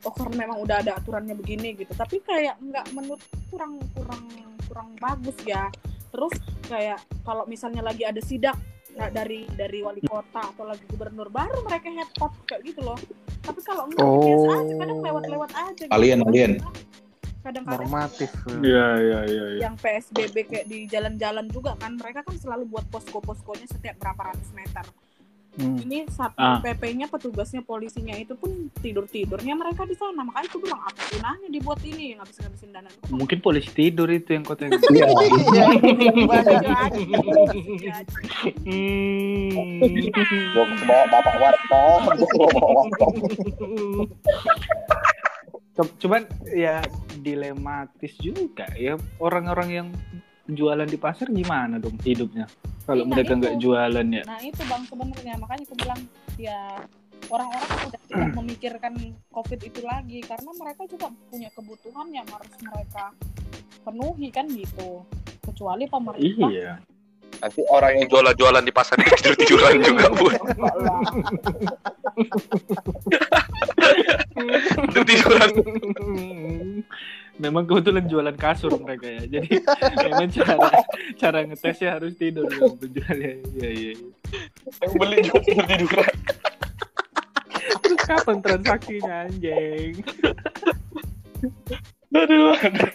oh karena memang udah ada aturannya begini gitu tapi kayak nggak menurut kurang kurang kurang bagus ya terus kayak kalau misalnya lagi ada sidak dari dari wali kota atau lagi gubernur baru mereka head off kayak gitu loh tapi kalau enggak Oh. biasa aja kadang lewat-lewat aja gitu. Alien, alien. kadang-kadang Normatif. Iya iya iya. yang PSBB kayak di jalan-jalan juga kan mereka kan selalu buat posko-poskonya setiap berapa ratus meter Hmm. ini satu Ah. PP-nya petugasnya polisinya itu pun tidur tidurnya mereka di sana makanya aku bilang apa gunanya dibuat ini ngabis ngabisin dana Mungkin polisi tidur itu yang kota. *laughs* Iya. Iya. Hmm. Bawa bapak warteg, gua bawa warteg. Co- Cuman ya dilematis juga ya orang-orang yang jualan di pasar gimana dong hidupnya? Kalau Nah, mereka nggak jualan ya? Nah itu bang sebenarnya. Makanya aku bilang ya orang-orang sudah tidak memikirkan covid itu lagi. Karena mereka juga punya kebutuhan yang harus mereka penuhi kan gitu. Kecuali pemerintah. Iya. Nanti orang yang jualan-jualan di pasar itu tidur-tiduran juga, Bu. *laughs* Tidur-tiduran. *laughs* memang kebetulan jualan kasur mereka ya. Jadi *laughs* memang cara cara ngetesnya harus tidur ya penjualnya. Iya iya iya. Yang beli juga tidur-tiduran. Terus kapan transaksinya anjing? Aduh, aduh.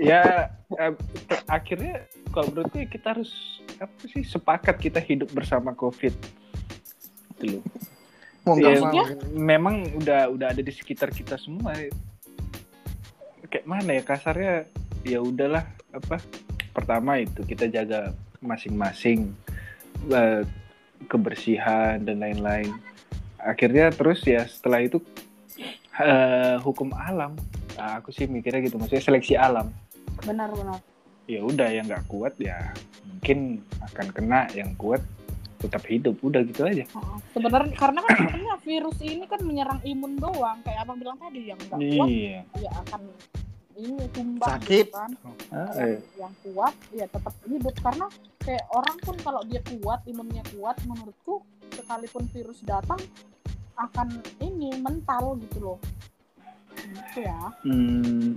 ya eh, akhirnya kalau ya kita harus apa sih sepakat kita hidup bersama covid. Itu loh. Ya, memang udah udah ada di sekitar kita semua kayak mana ya kasarnya ya udahlah apa pertama itu kita jaga masing-masing eh, kebersihan dan lain-lain. Akhirnya terus ya setelah itu eh, hukum alam. Nah, aku sih mikirnya gitu maksudnya seleksi alam. Benar-benar ya udah yang nggak kuat ya mungkin akan kena yang kuat tetap hidup udah gitu aja Heeh. Sebenarnya karena kan sebenarnya virus ini kan menyerang imun doang, kayak abang bilang tadi yang nggak kuat iya ya akan ini tumbang Sakit. gitu kan. Ah, yang, eh. yang kuat ya tetap hidup karena kayak orang pun kalau dia kuat imunnya kuat menurutku sekalipun virus datang akan ini mental gitu loh gitu ya Hmm,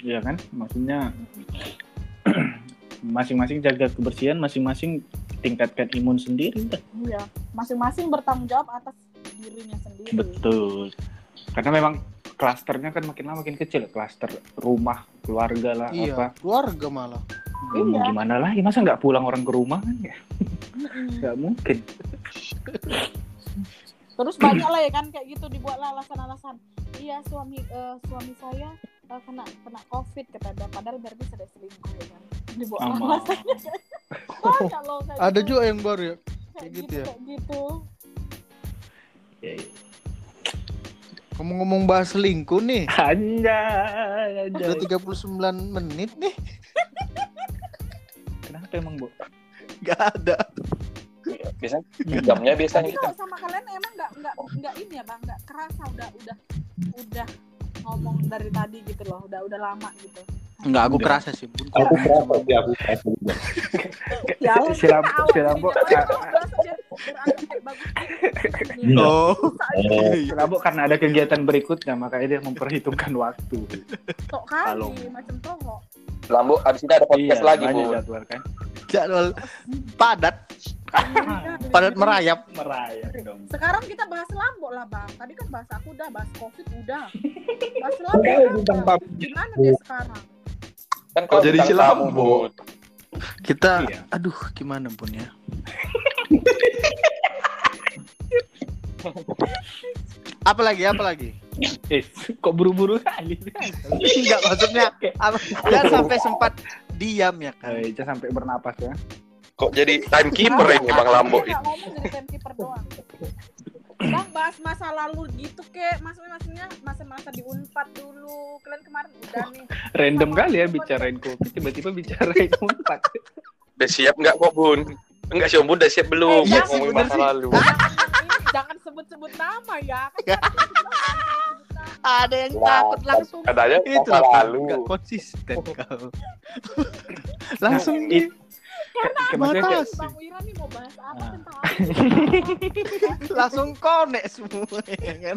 ya kan, maksudnya masing-masing jaga kebersihan, masing-masing tingkatkan imun sendiri. iya masing-masing bertanggung jawab atas dirinya sendiri Betul. Karena memang klasternya kan makin lama makin kecil, klaster rumah, keluarga lah, Iya, apa. keluarga malah. Ya, mau Iya. gimana lagi? Masa nggak pulang orang ke rumah kan ya? Nggak mungkin. terus banyak lah ya kan kayak gitu dibuatlah alasan-alasan iya suami eh, suami saya eh, kena kena covid kata padahal berarti sudah selingkuh ya kan banyak loh *laughs* kayak Ada gitu. juga yang baru ya. kayak kayak gitu, gitu ya. kayak gitu Ya, ya. Ngomong-ngomong bahas selingkuh nih. Anjay, Udah anjay. 39 menit nih. Kenapa emang, Bu? Gak ada. Biasanya jamnya biasanya tapi kita kalau sama kalian emang nggak nggak nggak ini ya bang nggak kerasa udah udah udah ngomong dari tadi gitu loh udah udah lama gitu Enggak, aku kerasa sih, Bun. Aku berapa sih aku kerasa juga. *laughs* ya Si Lambo, si. Iya. Oh. Si Lambo karena ada kegiatan berikutnya, makanya dia memperhitungkan waktu. Tok kali Kalau- macam toho Lambo abis ini ada podcast lagi banyak bu jadwal kan. Jadwal padat, *laughs* padat merayap. Merayap dong. Sekarang kita bahas Lambo lah bang. Tadi kan bahas aku udah, bahas Covid udah. *laughs* Bahas Lambo. pub. Gimana dia sekarang? Kan Kok kalau jadi bintang si. Kita, Iya. aduh, gimana pun ya. apa lagi? Apa lagi? Eh, kok buru-buru kali? Enggak maksudnya apa? Kan sampai sempat diam ya kan. Eh, Ica sampai bernapas ya. kok jadi timekeeper ini bang Lambo jadi timekeeper doang. Bang bahas masa lalu gitu kek, maksudnya maksudnya masa-masa di Unpad dulu. Kalian kemarin udah nih. Random kali ya bicarain kopi, tiba-tiba bicarain *laughs* unpad. udah siap nggak kok bun enggak sih om bun udah siap belum Eh, iya sih, ngomongin masa sih. lalu jangan sebut-sebut nama ya. Kan *laughs* Ya. Ada yang Wah, takut langsung katanya itu masa lalu Enggak konsisten *laughs* kau. langsung Nah, di kayak- batas. Bang Wira nih mau bahas apa Ah. tentang apa? *laughs* langsung connect semua ya kan.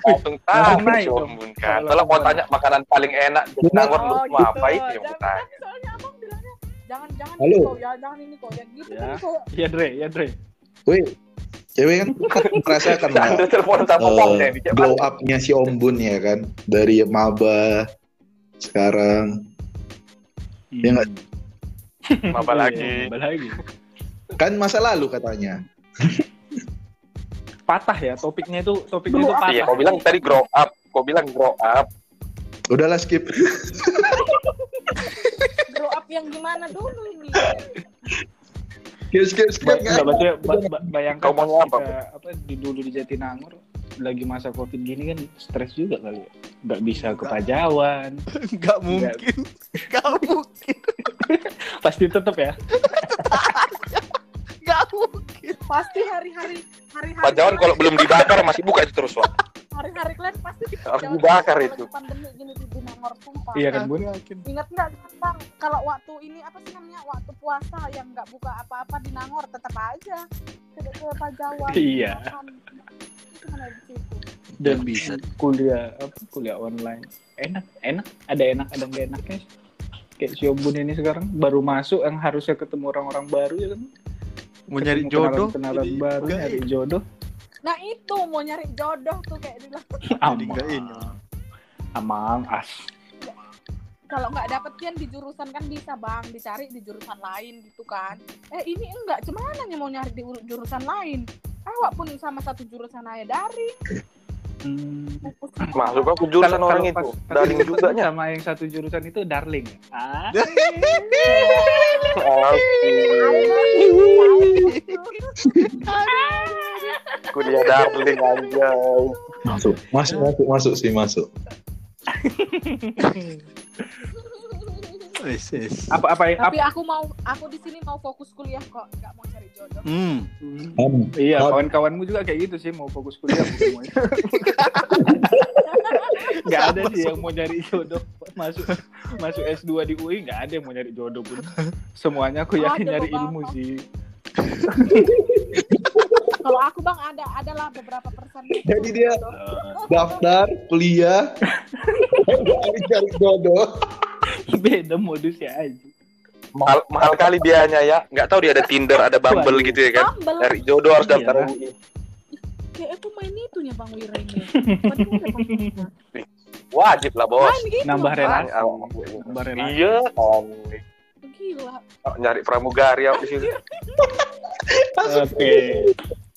langsung tahu om bun kan Kalau mau tanya makanan paling enak di Nangor Oh, lu apa itu yang mau tanya Soalnya abang bilangnya jangan jangan Halo. ini kok ya, jangan ini kok ya gitu Ya. kan kayak Ya Dre, ya Dre. Woi, cewek kan *laughs* telepon sama eh, glow up-nya si Om Bun ya kan dari maba sekarang Iya nggak? *laughs* Apa lagi? Iya, Apa lagi? kan masa lalu katanya. *laughs* Patah ya topiknya itu topiknya itu patah. iya kau bilang tadi grow up. Kau bilang grow up. Udahlah skip. *laughs* Grow up yang gimana dulu ini? Skip skip skip. Ba- Enggak, maksudnya ba- ba- bayangkan Kau mau apa, apa di dulu di Jatinangor lagi masa covid gini kan stres juga kali ya nggak bisa ke Pajawan *laughs* Enggak mungkin. *laughs* Enggak mungkin. *laughs* pasti tetap ya Enggak mungkin. pasti hari-hari hari-hari Pak Jawan kalau belum dibakar masih buka itu terus Wak. hari-hari kalian pasti Harus dibakar itu. pandemi gini di sumpah iya kan bun ingat nggak tentang kalau waktu ini apa sih namanya waktu puasa yang nggak buka apa-apa di Nangor tetap aja tidak ke Pajawan Iya. Di situ dan Bisa. kuliah apa kuliah online. Enak enak. Ada enak ada nggak enaknya. Kayak si Om Bun ini sekarang baru masuk yang harusnya ketemu orang-orang baru ya kan? Mau nyari Ketemu jodoh. kenalan, jadi baru nyari ini. jodoh. Nah itu mau nyari jodoh tuh kayak *laughs* nggak ini. amang as. Kalau nggak dapetnya di jurusan kan bisa bang. Dicari di jurusan lain gitu kan. Eh ini enggak. Cuman nya mau nyari di ur- jurusan lain awak pun sama satu jurusan aja dari hmm. Masuk aku jurusan Kalau- orang kalau itu. pas- Daring juga nya. sama yang satu jurusan itu darling ah Kuliah darling aja. masuk masuk masuk masuk sih masuk *laughs* Wes, wes. Apa apa Tapi aku mau aku di sini mau fokus kuliah kok, nggak mau cari jodoh. Hmm. Am. Iya, kawan-kawanmu juga kayak gitu sih mau fokus kuliah. *laughs* Nggak ada sih yang mau nyari jodoh masuk masuk S2 di UI nggak ada yang mau nyari jodoh pun. Semuanya aku yakin nyari beberapa. ilmu sih. *laughs* Kalau aku bang ada adalah beberapa persen. Jadi dia Eh, daftar kuliah *laughs* cari jodoh beda modusnya aja. mahal mahal kali biayanya ya nggak tahu dia ada Tinder ada Bumble gitu ya kan Bumble. dari jodoh harus Iya. daftar UI Kayak aku main itunya bang Wira ini. *laughs* Wajib lah bos gitu. Nambah relasi. Ah, Nambah relasi. iya kan Gila. Oh, nyari pramugari apa di situ Oke.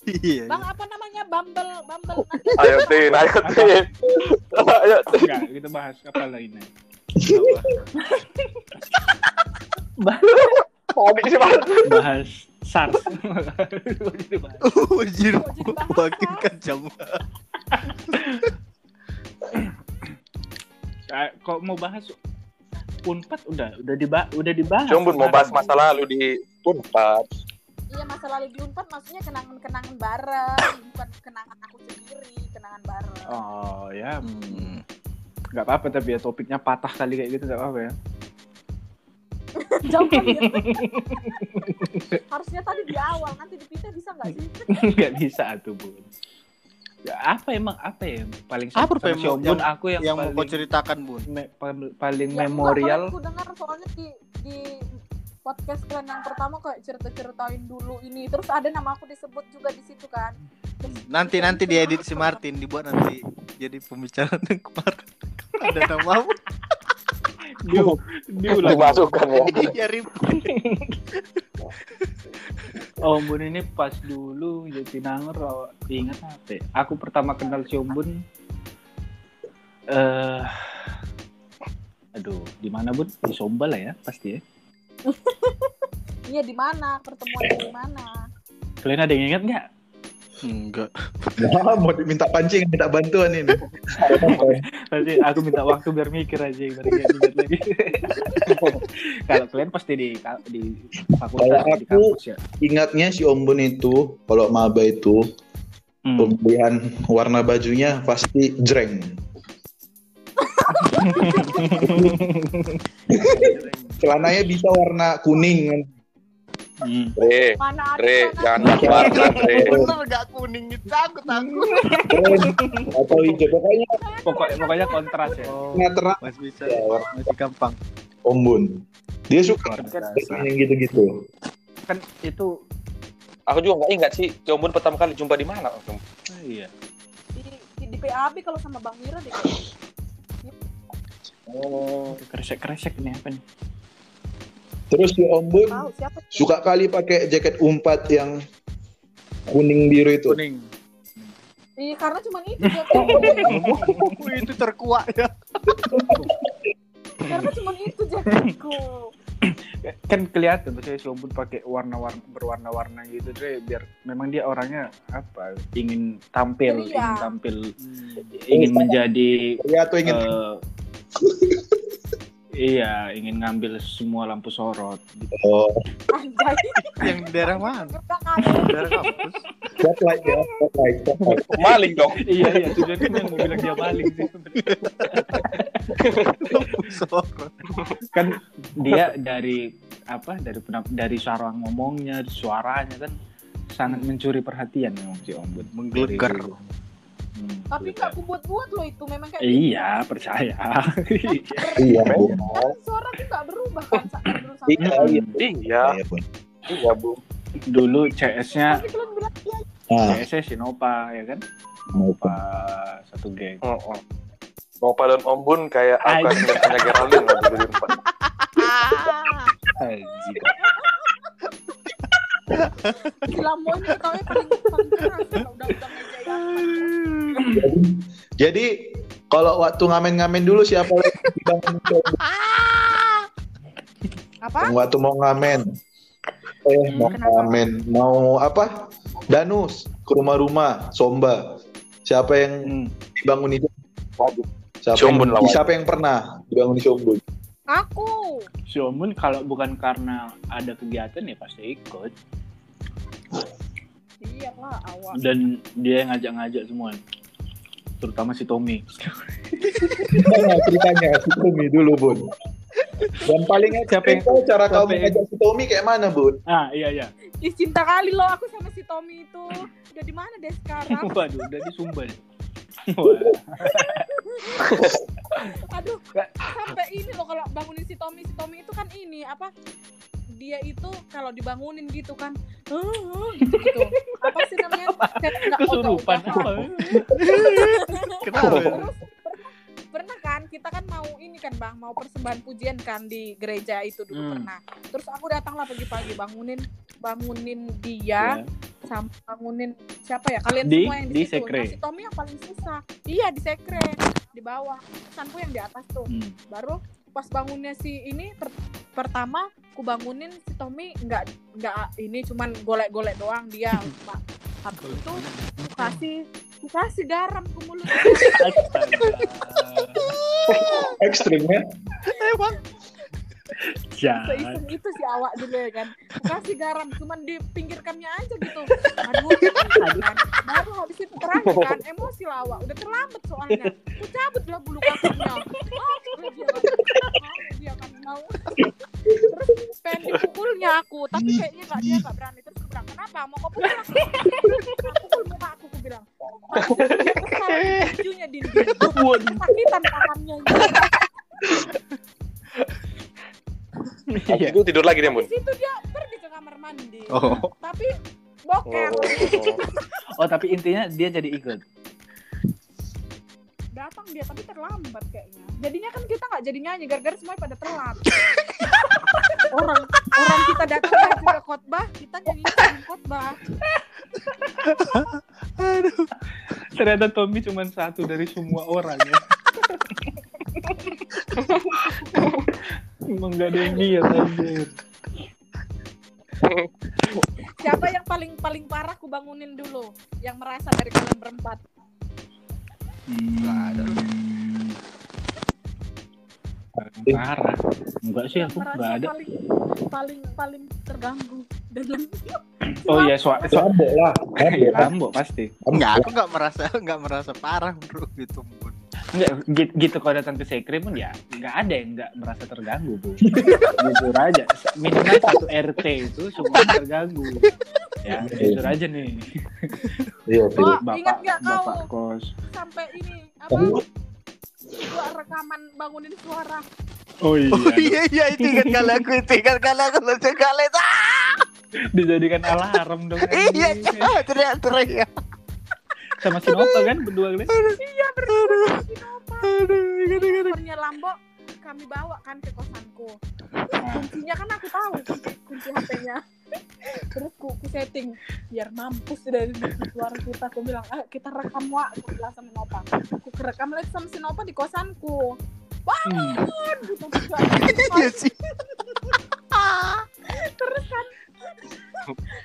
Iya. Bang apa namanya Bumble Bumble. ayo tin ayo tin ayo tin Enggak, kita bahas apa lainnya. Bahas SARS. Bahas. Jadi bahas Makin kejam. Ah, Kok mau bahas Unpad udah udah dibahas udah dibahas. Cumbun mau bahas masa lalu di Unpad Iya masa lalu di Unpad maksudnya kenangan-kenangan bareng, bukan kenangan aku sendiri, kenangan bareng. Oh ya, Hmm. Nggak apa-apa tapi ya topiknya patah kali kayak gitu nggak apa-apa ya. *laughs* Jauh ya. *laughs* Harusnya tadi di awal, nanti dipindah bisa nggak sih? *laughs* Nggak bisa tuh bun. Ya, apa emang apa ya yang paling Apa, sama Pem, si Ombun yang- aku yang, Yang mau paling kau ceritakan, Bun. me- pal- paling Ya, memorial kalau aku dengar soalnya di di podcast kalian yang pertama kayak cerita-ceritain dulu ini, terus ada nama aku disebut juga di situ kan. Terus Nanti nanti diedit si Martin dibuat nanti jadi pembicaraan yang kemarin. Ada nama dia diulang *laughs* dimasukkan ya Iya rib. *laughs* Oh, Ombun ini pas dulu Jatinangor oh, ingat apa? ya? Aku pertama kenal si Ombun eh aduh, di mana Bun? Di Somba lah ya, pasti ya. *laughs* Iya di mana? Pertemuan di mana? Kalian ada yang ingat nggak? Enggak. Nah, mau diminta pancing, minta bantuan ini. Pasti aku minta waktu biar mikir aja biar ingat-ingat lagi. *laughs* Kalau kalian pasti di di fakultas Kalau di aku- kampus ya. Ingatnya si Ombun itu, kalau maba itu, Hmm. pemilihan warna bajunya pasti jreng. *laughs* Celananya bisa warna kuning kan. Hmm. Re Mana ada Re jangan macam-macam Re Bener gak kuning itu aku takut. Keren. Atau hijau. Pokoknya Pokoknya pokoknya kontras ya. warna terang Masih bisa. ya, Masih gampang. Ombun. Dia suka kan yang gitu-gitu. Kan itu aku juga nggak ingat sih Cumbun pertama kali jumpa di mana Cumbun? iya. di, di, di PAB kalau sama Bang Wira deh. Oh Kresek-kresek nih apa nih? Terus si Ombun Tahu siapa? suka kali pakai jaket umpat yang kuning biru itu. Kuning. Iya karena cuma itu *laughs* dia. Wih, itu terkuat ya. karena cuma itu jaketku. *clears throat* kan kelihatan maksudnya si Ombud pakai warna-warna berwarna-warna gitu deh biar memang dia orangnya apa ingin tampil Iya. ingin tampil ingin menjadi Ya tuh ingin eh, *laughs* iya ingin ngambil semua lampu sorot gitu. oh. *laughs* Yang di daerah mana? Daerah kampus. spotlight ya, spotlight, maling dong *laughs* iya iya tujuannya yang mau bilang dia maling sih kan dia dari apa dari dari suara ngomongnya suaranya kan sangat mencuri perhatian memang si Ombud Menggelegar. Hmm, Tapi nggak aku buat-buat loh itu memang kayak Iya, percaya. Iya, kan suara aku nggak berubah kan saat dulu iya, iya. iya Iya, Bun. iya bu Dulu CS-nya iya CS-nya Sinopa ya kan? Sinopa satu geng. Heeh. Nopa dan Ombun kayak aku punya Geraldine lah dulu di Unpad. Anjir. Gila mau ini kau paling paling keras kalau udah udah meja ya. Jadi kalau waktu ngamen-ngamen dulu siapa Ombun? Apa? Yang waktu mau ngamen. Eh, mau Kenapa? ngamen, mau apa? Danus ke rumah-rumah, Somba. Siapa yang Hmm. dibangun itu? Siapa yang, lawan. siapa yang pernah dibangun di Siombun? Aku. Si Omun kalau bukan karena ada kegiatan ya pasti ikut. Iya lah awak. Dan dia yang ngajak-ngajak semua. Terutama si Tommy. Gimana ceritanya si Tommy dulu, Bun? Dan paling Siapa yang- tahu cara yang- mengajak si Tommy kayak mana, Bun? Ah iya iya. Ih, cinta kali loh aku sama si Tommy itu. Udah di mana deh sekarang? *laughs* Waduh udah di Sumber. Aduh, sampai ini loh kalau bangunin si Tommy, si Tommy itu kan ini apa? Dia itu kalau dibangunin gitu kan, "Ah, gitu, gitu. Apa sih namanya? Kesurupan ogah-ogahan. apa? Kenapa? Terus pernah, kan kita kan mau ini kan bang mau persembahan pujian kan di gereja itu dulu Hmm. pernah. Terus aku datanglah pagi-pagi bangunin bangunin dia Ya. Sampai bangunin siapa ya kalian Di- semua yang di, di situ. sekre. Nah, si Tommy yang paling susah. Iya di sekre di bawah. Sanku yang di atas tuh. Hmm. Baru pas bangunnya si ini per- pertama ku bangunin si Tommy nggak nggak ini cuman golek-golek doang dia *laughs* Pak. Habis itu ku kasih ku kasih garam ke mulut Astaga. *laughs* Ekstrim ya? Itu si awak dulu ya kan. Kasih garam cuman dipinggirkannya aja gitu. Aduh *laughs* kan. baru habis itu terakhir kan emosi lah awak. Udah terlambat soalnya. Ku cabut lah bulu kakinya oh, dia kan. Mau dia kan. Mau. Terus pengen dipukulnya aku tapi kayaknya gak dia gak berani. Terus aku bilang kenapa? Mau kau pukul aku Nah, pukul muka aku aku bilang. Kesal *laughs* bajunya dinding. Sakitan tangannya *laughs* Iya. Itu tidur lagi dia, Bun. Habis itu dia pergi ke kamar mandi. Oh. Tapi boker. *laughs* Oh tapi intinya dia jadi ikut. Datang dia tapi terlambat kayaknya. Jadinya kan kita nggak jadi nyanyi gara-gara semuanya pada telat. *laughs* orang orang kita datang juga khotbah, kita nyanyi khotbah. Aduh. Ternyata Tommy cuma satu dari semua orang ya. Emang gak ada yang lihat anjir. Siapa yang paling paling parah ku bangunin dulu? Yang merasa dari kalian berempat. Nggak ada. Hmm. Parah. Enggak sih aku merasa enggak ada. paling paling paling terganggu dengan *laughs* Oh iya, soal so, Lambok lah. iya, Lambok. Lambok pasti. Enggak, aku enggak merasa enggak merasa parah, Bro, gitu, Bun. Enggak, gitu, gitu kalau datang ke sekre pun ya enggak ada yang enggak merasa terganggu, Bu. Jujur aja. Minimal satu RT itu semua *laughs* terganggu. Ya, jujur aja nih. Iya, Oh, nggak kau Bapak kos. sampai ini apa? Gua rekaman bangunin suara. Oh iya. Oh iya iya itu ingat kali aku itu ingat kali aku itu. Ah, Dijadikan alarm dong. Iya, iya, teriak-teriak. Sama si Nova kan berdua kali. Iya berdua si Nova. Aduh, ingat ingat. Nomornya Lambo kami bawa kan ke kosanku. Kuncinya kan aku tahu kunci HP-nya. Terus ku, ku setting biar mampus dari suara kita. Aku bilang, ah kita rekam wa. Aku bilang sama Nova. Aku kerekam lagi sama si Nova di kosanku. Hmm. Bangun! Gitu, gitu. *laughs* Iya sih. Terus kan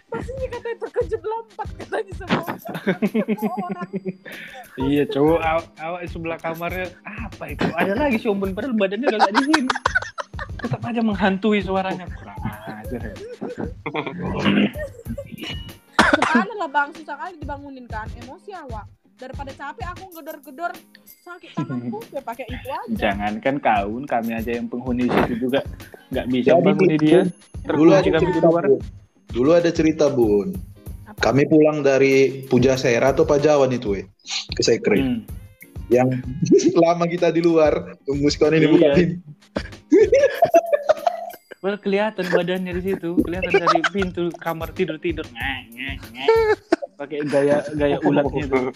pastinya katanya terkejut lompat katanya semua, semua *laughs* orang. Iya cowok aw awak di sebelah kamarnya apa itu? Ada lagi si Ombon padahal badannya udah gak di sini. Tetap aja menghantui suaranya. Kurang ajar ya. Ke mana lah bang, susah kali dibangunin kan, emosi awak. Daripada capek aku gedor-gedor sakit tanganku, ya pakai itu aja. Jangan kan kaun kami aja yang penghuni situ juga nggak bisa Jadi, bangun dia. Dulu ada Terkunci kami di luar. Dulu ada cerita, Bun. Apa? Kami pulang dari Pujasera atau Pajawan itu, we, ke Sekre. Hmm. Yang *laughs* lama kita di luar, tunggu sekolah ini buka Iya. pintu. *laughs* Well, kelihatan badannya di situ, kelihatan dari pintu kamar tidur tidur. Pakai gaya gaya ulatnya itu. *laughs*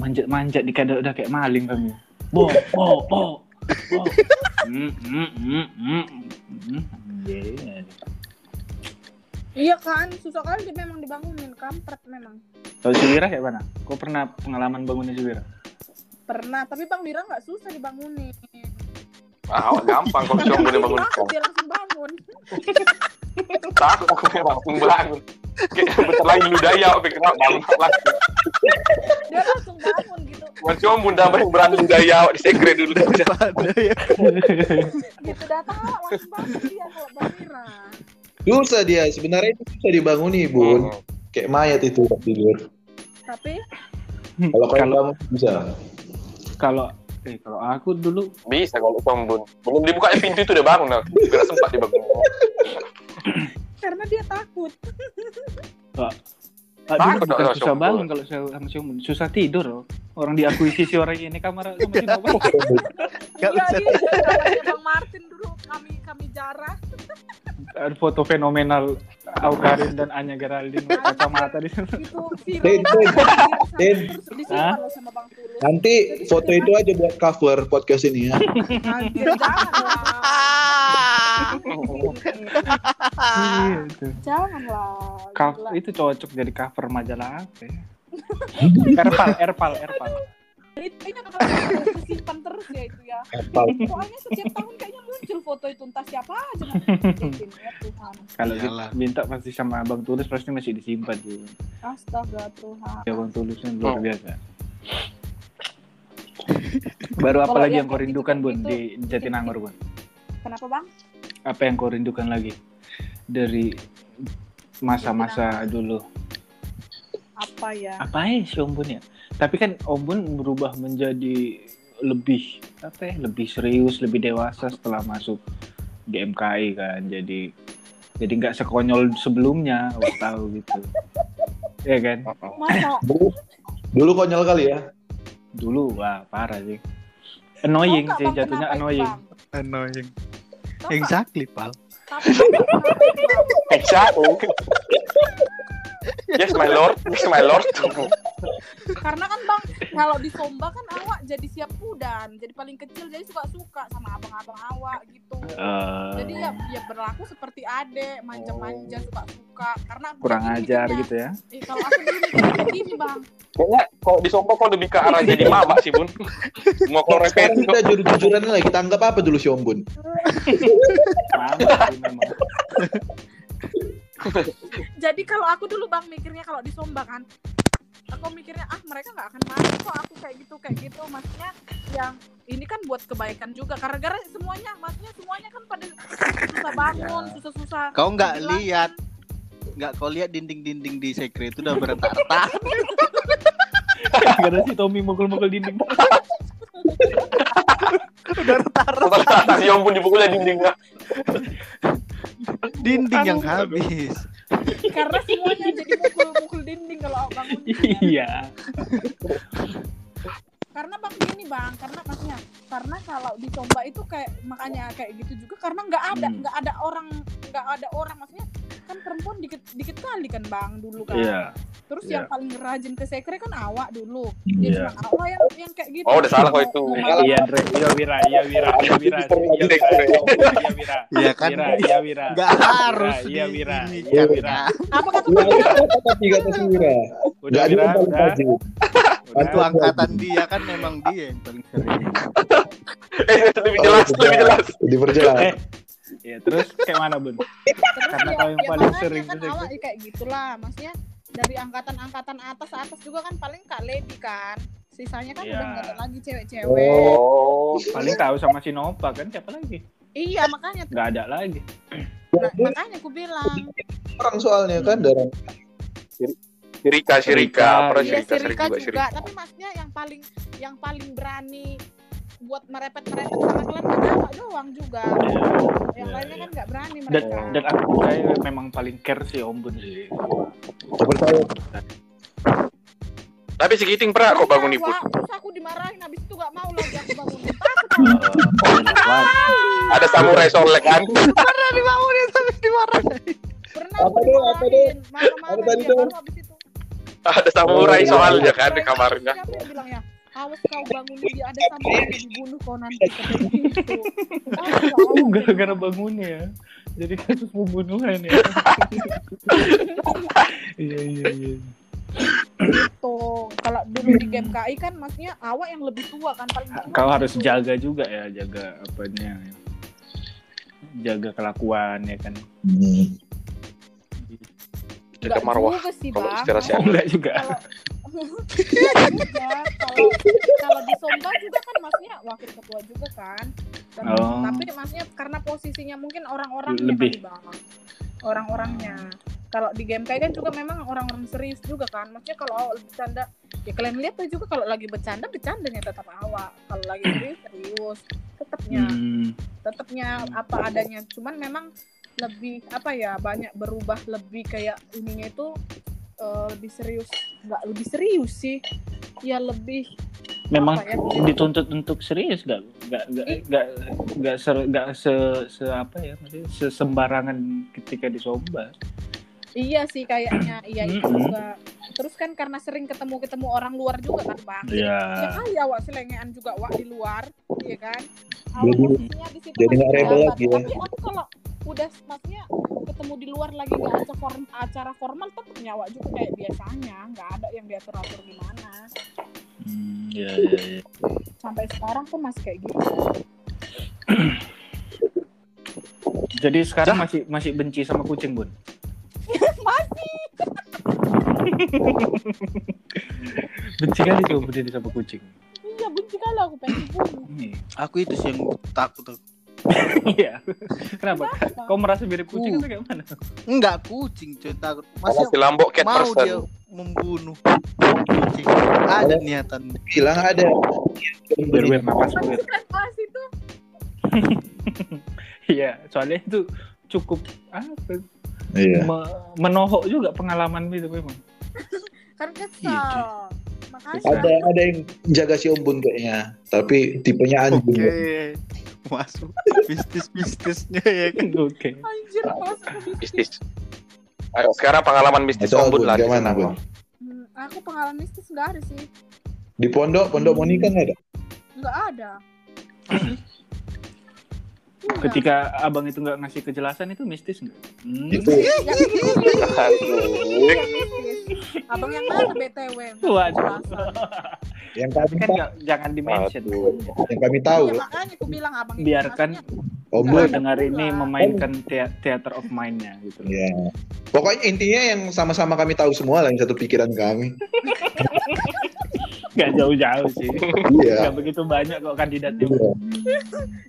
Manjat manjat di kada udah kayak maling kami. Bo bo bo bo. Hmm hmm. hmm. Anjir. Iya kan, susah kali dia memang dibangunin, kampret memang. Kalau si Wira kayak mana? Kau pernah pengalaman bangunnya si Wira? Pernah, tapi Bang Dira nggak susah dibangunin. Ah, gampang kalau *laughs* cuma boleh bangun dia langsung bangun. Takut aku langsung bangun. Kayak bentar lagi lu daya, aku pikir bangun lagi. dia langsung bangun gitu Masih om bunda yang berani gaya awak di sekre dulu. Ya. gitu datang langsung bangun dia kalau Bang Mira Susah dia, sebenarnya itu susah dibanguni, Bun. Hmm. Kayak mayat itu tidur. tapi Kalau kalau bangun bisa. kalau eh kalau aku dulu Bisa kalau sombong. Belum dibukanya pintu itu udah bangun aku. Biar sempat dibangun. *laughs* karena dia takut ah, Takut dulu bukan susah Siombon. bangun kalau saya sama si Ombun. susah tidur loh. Orang diakuisisi orang ini kamar sama si Nova. Gak iya bisa. Bang Martin dulu kami kami jarah Ada foto fenomenal Aukarin dan Anya Geraldine kacamata di sana. itu *laughs* viral Din, Din, Din. Nanti foto itu aja buat cover podcast ini ya. Anjir, janganlah *laughs* Iya, itu. janganlah Gila. itu cocok jadi cover majalah apa ya? *laughs* Erpal, Erpal, Erpal. itu disimpan terus ya itu ya Kapal. soalnya setiap tahun kayaknya muncul foto itu entah siapa aja *laughs* ya Kalau minta pasti sama Bang Tulus pasti masih disimpan juga. astaga Tuhan Ya Bang Tulus kan luar biasa. Baru apa lagi yang kau rindukan Bun di Jatinangor Bun? kenapa bang Apa yang kau rindukan lagi dari masa-masa dulu? apa ya Apa ya si Om Bun ya? Tapi kan Om Bun berubah menjadi lebih apa ya? Lebih serius, lebih dewasa setelah masuk di MKI kan. Jadi jadi nggak sekonyol sebelumnya, aku tahu gitu. Ya kan? masa *laughs* Dulu, dulu konyol kali ya. Dulu wah parah sih. Annoying nggak, sih jatuhnya annoying. Bang? Annoying. Tahu nggak? Exactly, pal. Tapi kenapa itu, Bang? Exactly. *laughs* Yes, my lord. Yes, my lord. karena kan bang kalau di Somba kan awak jadi siap pudan jadi paling kecil jadi suka suka sama abang-abang awak gitu Eh, jadi ya ya berlaku seperti adek manja-manja suka suka karena kurang gini ajar mikirnya. gitu ya. Eh, kalau aku dulu mikirnya gini bang Kayaknya kalau di Sombong kau lebih ke arah jadi mama sih, Bun. Mau kau repet. Sekarang kita jujur-jujuran lah. Kita anggap apa dulu si Om Bun? *laughs* Mantap sih memang. *laughs* jadi kalau aku dulu bang mikirnya kalau di Somba kan aku mikirnya ah mereka nggak akan marah kok aku kayak gitu kayak gitu maksudnya yang ini kan buat kebaikan juga karena gara semuanya maksudnya semuanya kan pada susah bangun Ya. susah-susah Kau nggak lihat nggak kau lihat dinding-dinding di sekre itu udah beretak-retak. Karena *laughs* si Tommy mukul-mukul dinding. *laughs* udah retak Setelah si Om pun dipukulnya dindingnya. *laughs* dinding yang habis. karena semuanya jadi mukul-mukul dinding kalau bangun Iya. Karena bang gini bang karena maksudnya karena kalau di Comba itu kayak makanya kayak gitu juga karena nggak ada Hmm. nggak ada orang nggak ada orang maksudnya kan perempuan dikit dikit kali kan bang dulu kan Iya. terus iya. yang paling rajin ke sekre kan awak dulu Iya. ya cuma awak yang yang kayak gitu Oh, udah salah kok itu. Iya, Andre. Iya, Wira. Iya, Wira. *laughs* Iya, Wira. Iya, Wira. Iya, Wira. Iya kan? Wira. Iya, Wira. Nggak harus Iya, Wira. Iya, kan, Wira. ya. apa kata Iya, tiga kata Wira. Udah, Wira. Udah. Itu angkatan dia kan memang dia yang paling sering. *laughs* Eh, lebih jelas, lebih jelas. Diperjelas. Eh, Iya, terus kayak mana, Bun? terus Karena ya, kau yang ya paling makanya sering kan sekre. awak ya kayak gitulah maksudnya dari angkatan-angkatan atas atas juga kan paling kak lady kan sisanya kan Iya. udah nggak ada lagi cewek-cewek Oh. Paling tahu sama si Nova kan siapa lagi? iya makanya Nggak ada lagi. Nah, makanya aku bilang Orang soalnya kan darah. Sirika, Sirika, apa Iya Sirika, Sirika Sirika juga juga, Sirika. tapi maksudnya yang paling yang paling berani buat merepet-merepet sama kalian kan doang juga. Iya. Yang Iya, lainnya iya. kan nggak berani Dan, mereka. dan aku percaya memang paling care si Om Bun sih. Percaya. Tapi segiting pernah kok bangun ibu. Wah, Terus aku dimarahin habis itu gak mau lagi aku bangun. *laughs* Kuat. Ada samurai solek kan. Pernah dibangunin tapi dimarahin. Pernah Apa aku tuh, apa dimarahin. Marah-marah Apa tadi dia tuh? Itu. Ada samurai Oh, soalnya kan di kamarnya. Siapa yang ya? Awas kau bangunin dia ada samurai yang dibunuh kau nanti *laughs* gitu. Gara-gara bangunnya ya. Jadi kasus pembunuhan ya. *laughs* Iya, iya, iya. gitu. Kalau dulu di game KI kan maksudnya awak yang lebih tua kan paling tua. Kau harus gitu. jaga juga ya, jaga apanya. Jaga kelakuan ya kan. Hmm. Jaga marwah. Kalau Bang. istilah si Oh, enggak juga. Kalau kalau di Somba juga kan masnya wakil ketua juga kan Dan- Oh. tapi maksudnya karena posisinya mungkin orang-orangnya Lebih. Bang. orang-orangnya kalau di game kayak kan juga memang orang-orang serius juga kan maksudnya kalau bercanda ya kalian lihat tuh juga kalau lagi bercanda bercandanya tetap awak kalau lagi serius serius tetapnya Hmm, tetapnya apa adanya cuman memang lebih apa ya banyak berubah lebih kayak ininya itu eh, lebih serius. Nggak lebih serius sih. Ya lebih memang ya? dituntut untuk serius gak gak gak gak gak se gak se, se apa ya maksudnya sesembarangan ketika disomba. Iya sih kayaknya. Iya itu juga. Terus kan karena sering ketemu ketemu orang luar juga kan bang? Ya ya kali awak selengean juga awak di luar iya kan? Jadi- di situ jadi masih nggak rebel lagi ya. tapi aku kalau udah maksudnya ketemu di luar lagi nggak acara form acara formal tetap nyawa juga kayak biasanya nggak ada yang diatur atur gimana hmm, ya, ya, ya. sampai sekarang tuh masih kayak gitu *clears throat* jadi sekarang masih masih benci sama kucing bun *laughs* masih *laughs* benci kali coba berdiri sama kucing iya benci kali aku pengen *clears throat* dibunuh Iya. Aku itu sih yang takut. aku. Iya. Kenapa? Kenapa? kau merasa mirip kucing Uh. atau kayak mana Enggak kucing, cuy. Takut. Masih Masih lambok cat mau person. dia membunuh kucing. Ada niatan. bilang ada. Biar biar nafas kelas itu. *laughs* Iya soalnya itu cukup apa? Iya. Me- menohok juga pengalaman itu memang. Kan kesel. Iya, makanya ada ada yang jaga si Ombun kayaknya. Tapi tipenya Oke. anjing Masuk bisnis-bisnisnya ya kan. *laughs* oke anjir masuk bisnis Mistis. Ayo, sekarang pengalaman mistis Itu ombud Bun, lah. di gimana, sana. Bun? Hmm, aku pengalaman mistis nggak ada sih di pondok pondok Monika nggak ada nggak ada. *clears throat* ketika abang itu nggak ngasih kejelasan itu mistis nggak hmm. itu mistis. Abang yang mana BTW? Waduh. yang kami kan nggak jangan di mention Aduh. yang kami tahu Iya, makanya aku bilang abang Biarkan ada dengar ini pula. memainkan theater of mind-nya gitu loh. ya pokoknya intinya yang sama-sama kami tahu semua lah yang satu pikiran kami *laughs* nggak jauh-jauh sih iya nggak begitu banyak kok kandidatnya Iya.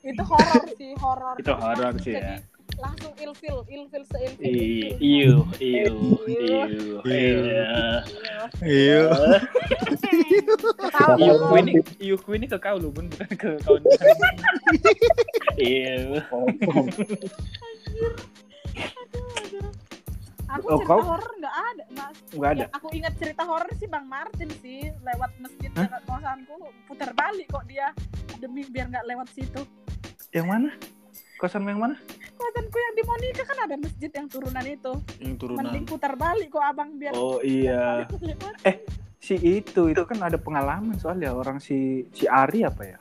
itu horor sih, horor. Itu horor sih, Jadi ya. Langsung ilfil, ilfil seilfil. I- ilfil. Iu, iu, iu, iya. Iya. Ketawa Iu dulu. ini, iu ini ke kau lu bun, bukan ke kawan. *laughs* Iu. Aku Oh, cerita kau- horor nggak ada, Mas. Nggak ada. Yang aku ingat cerita horor sih Bang Martin sih lewat masjid Hah? dekat kosanku putar balik kok dia demi biar nggak lewat situ. Yang mana? Kosan yang mana? Kosanku yang di Monica kan ada masjid yang turunan itu. Yang turunan. Mending putar balik kok abang biar Oh iya. lewat. Si itu, itu kan ada pengalaman soalnya orang si si Ari apa ya?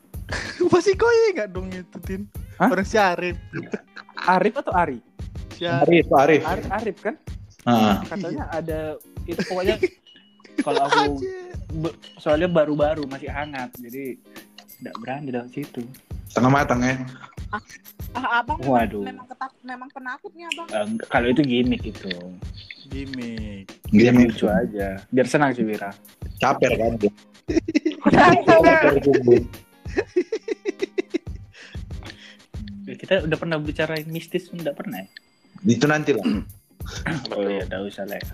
Masih kau ingat dong itu, Tin? Hah? Orang si Arif. Arif atau Ari? Si Arif. Arif Arif Arif, Arif kan? Ah, Katanya ada itu pokoknya kalau aku *laughs* be- soalnya baru-baru masih hangat jadi tidak berani dalam situ. setengah matang ya Ah, abang Waduh. memang ketak memang penakutnya abang. Eh, enggak, kalau itu gimmick itu. Gimik. Biar gini lucu aja. Biar senang sih Wira. caper kan Caper *laughs* kumpul. Kita udah pernah bicara mistis enggak pernah ya? itu nanti lah *clears throat* Oh iya, enggak usah lah. ya.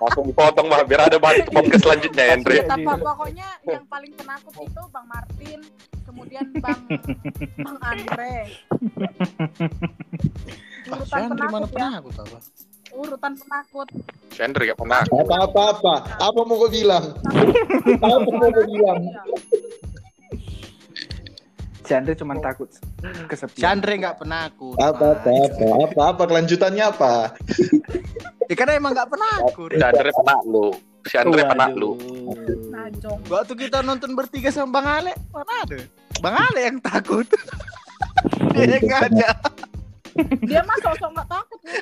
Langsung dipotong mah biar ada bahan podcast selanjutnya ya, Andre. Jadi- Apa pokoknya yang paling penakut itu Bang Martin, kemudian Bang *laughs* Bang Andre. Ah, Urutan mana penakut ya. pernah aku tahu. Urutan penakut. Si Andre gak pernah. apa apa apa apa mau kau bilang apa mau kau bilang Si Andre cuma takut Si kesepian. Andre nggak penakut. apa apa apa apa apa kelanjutannya apa *laughs* Ya karena emang nggak penakut. Si Andre pernah lu. Si Andre pernah lu. Waktu kita nonton bertiga sama Bang Ale, mana ada? Bang Ale yang takut. *laughs* Dia yang nggak ada. Dia mah sosok nggak takut nih.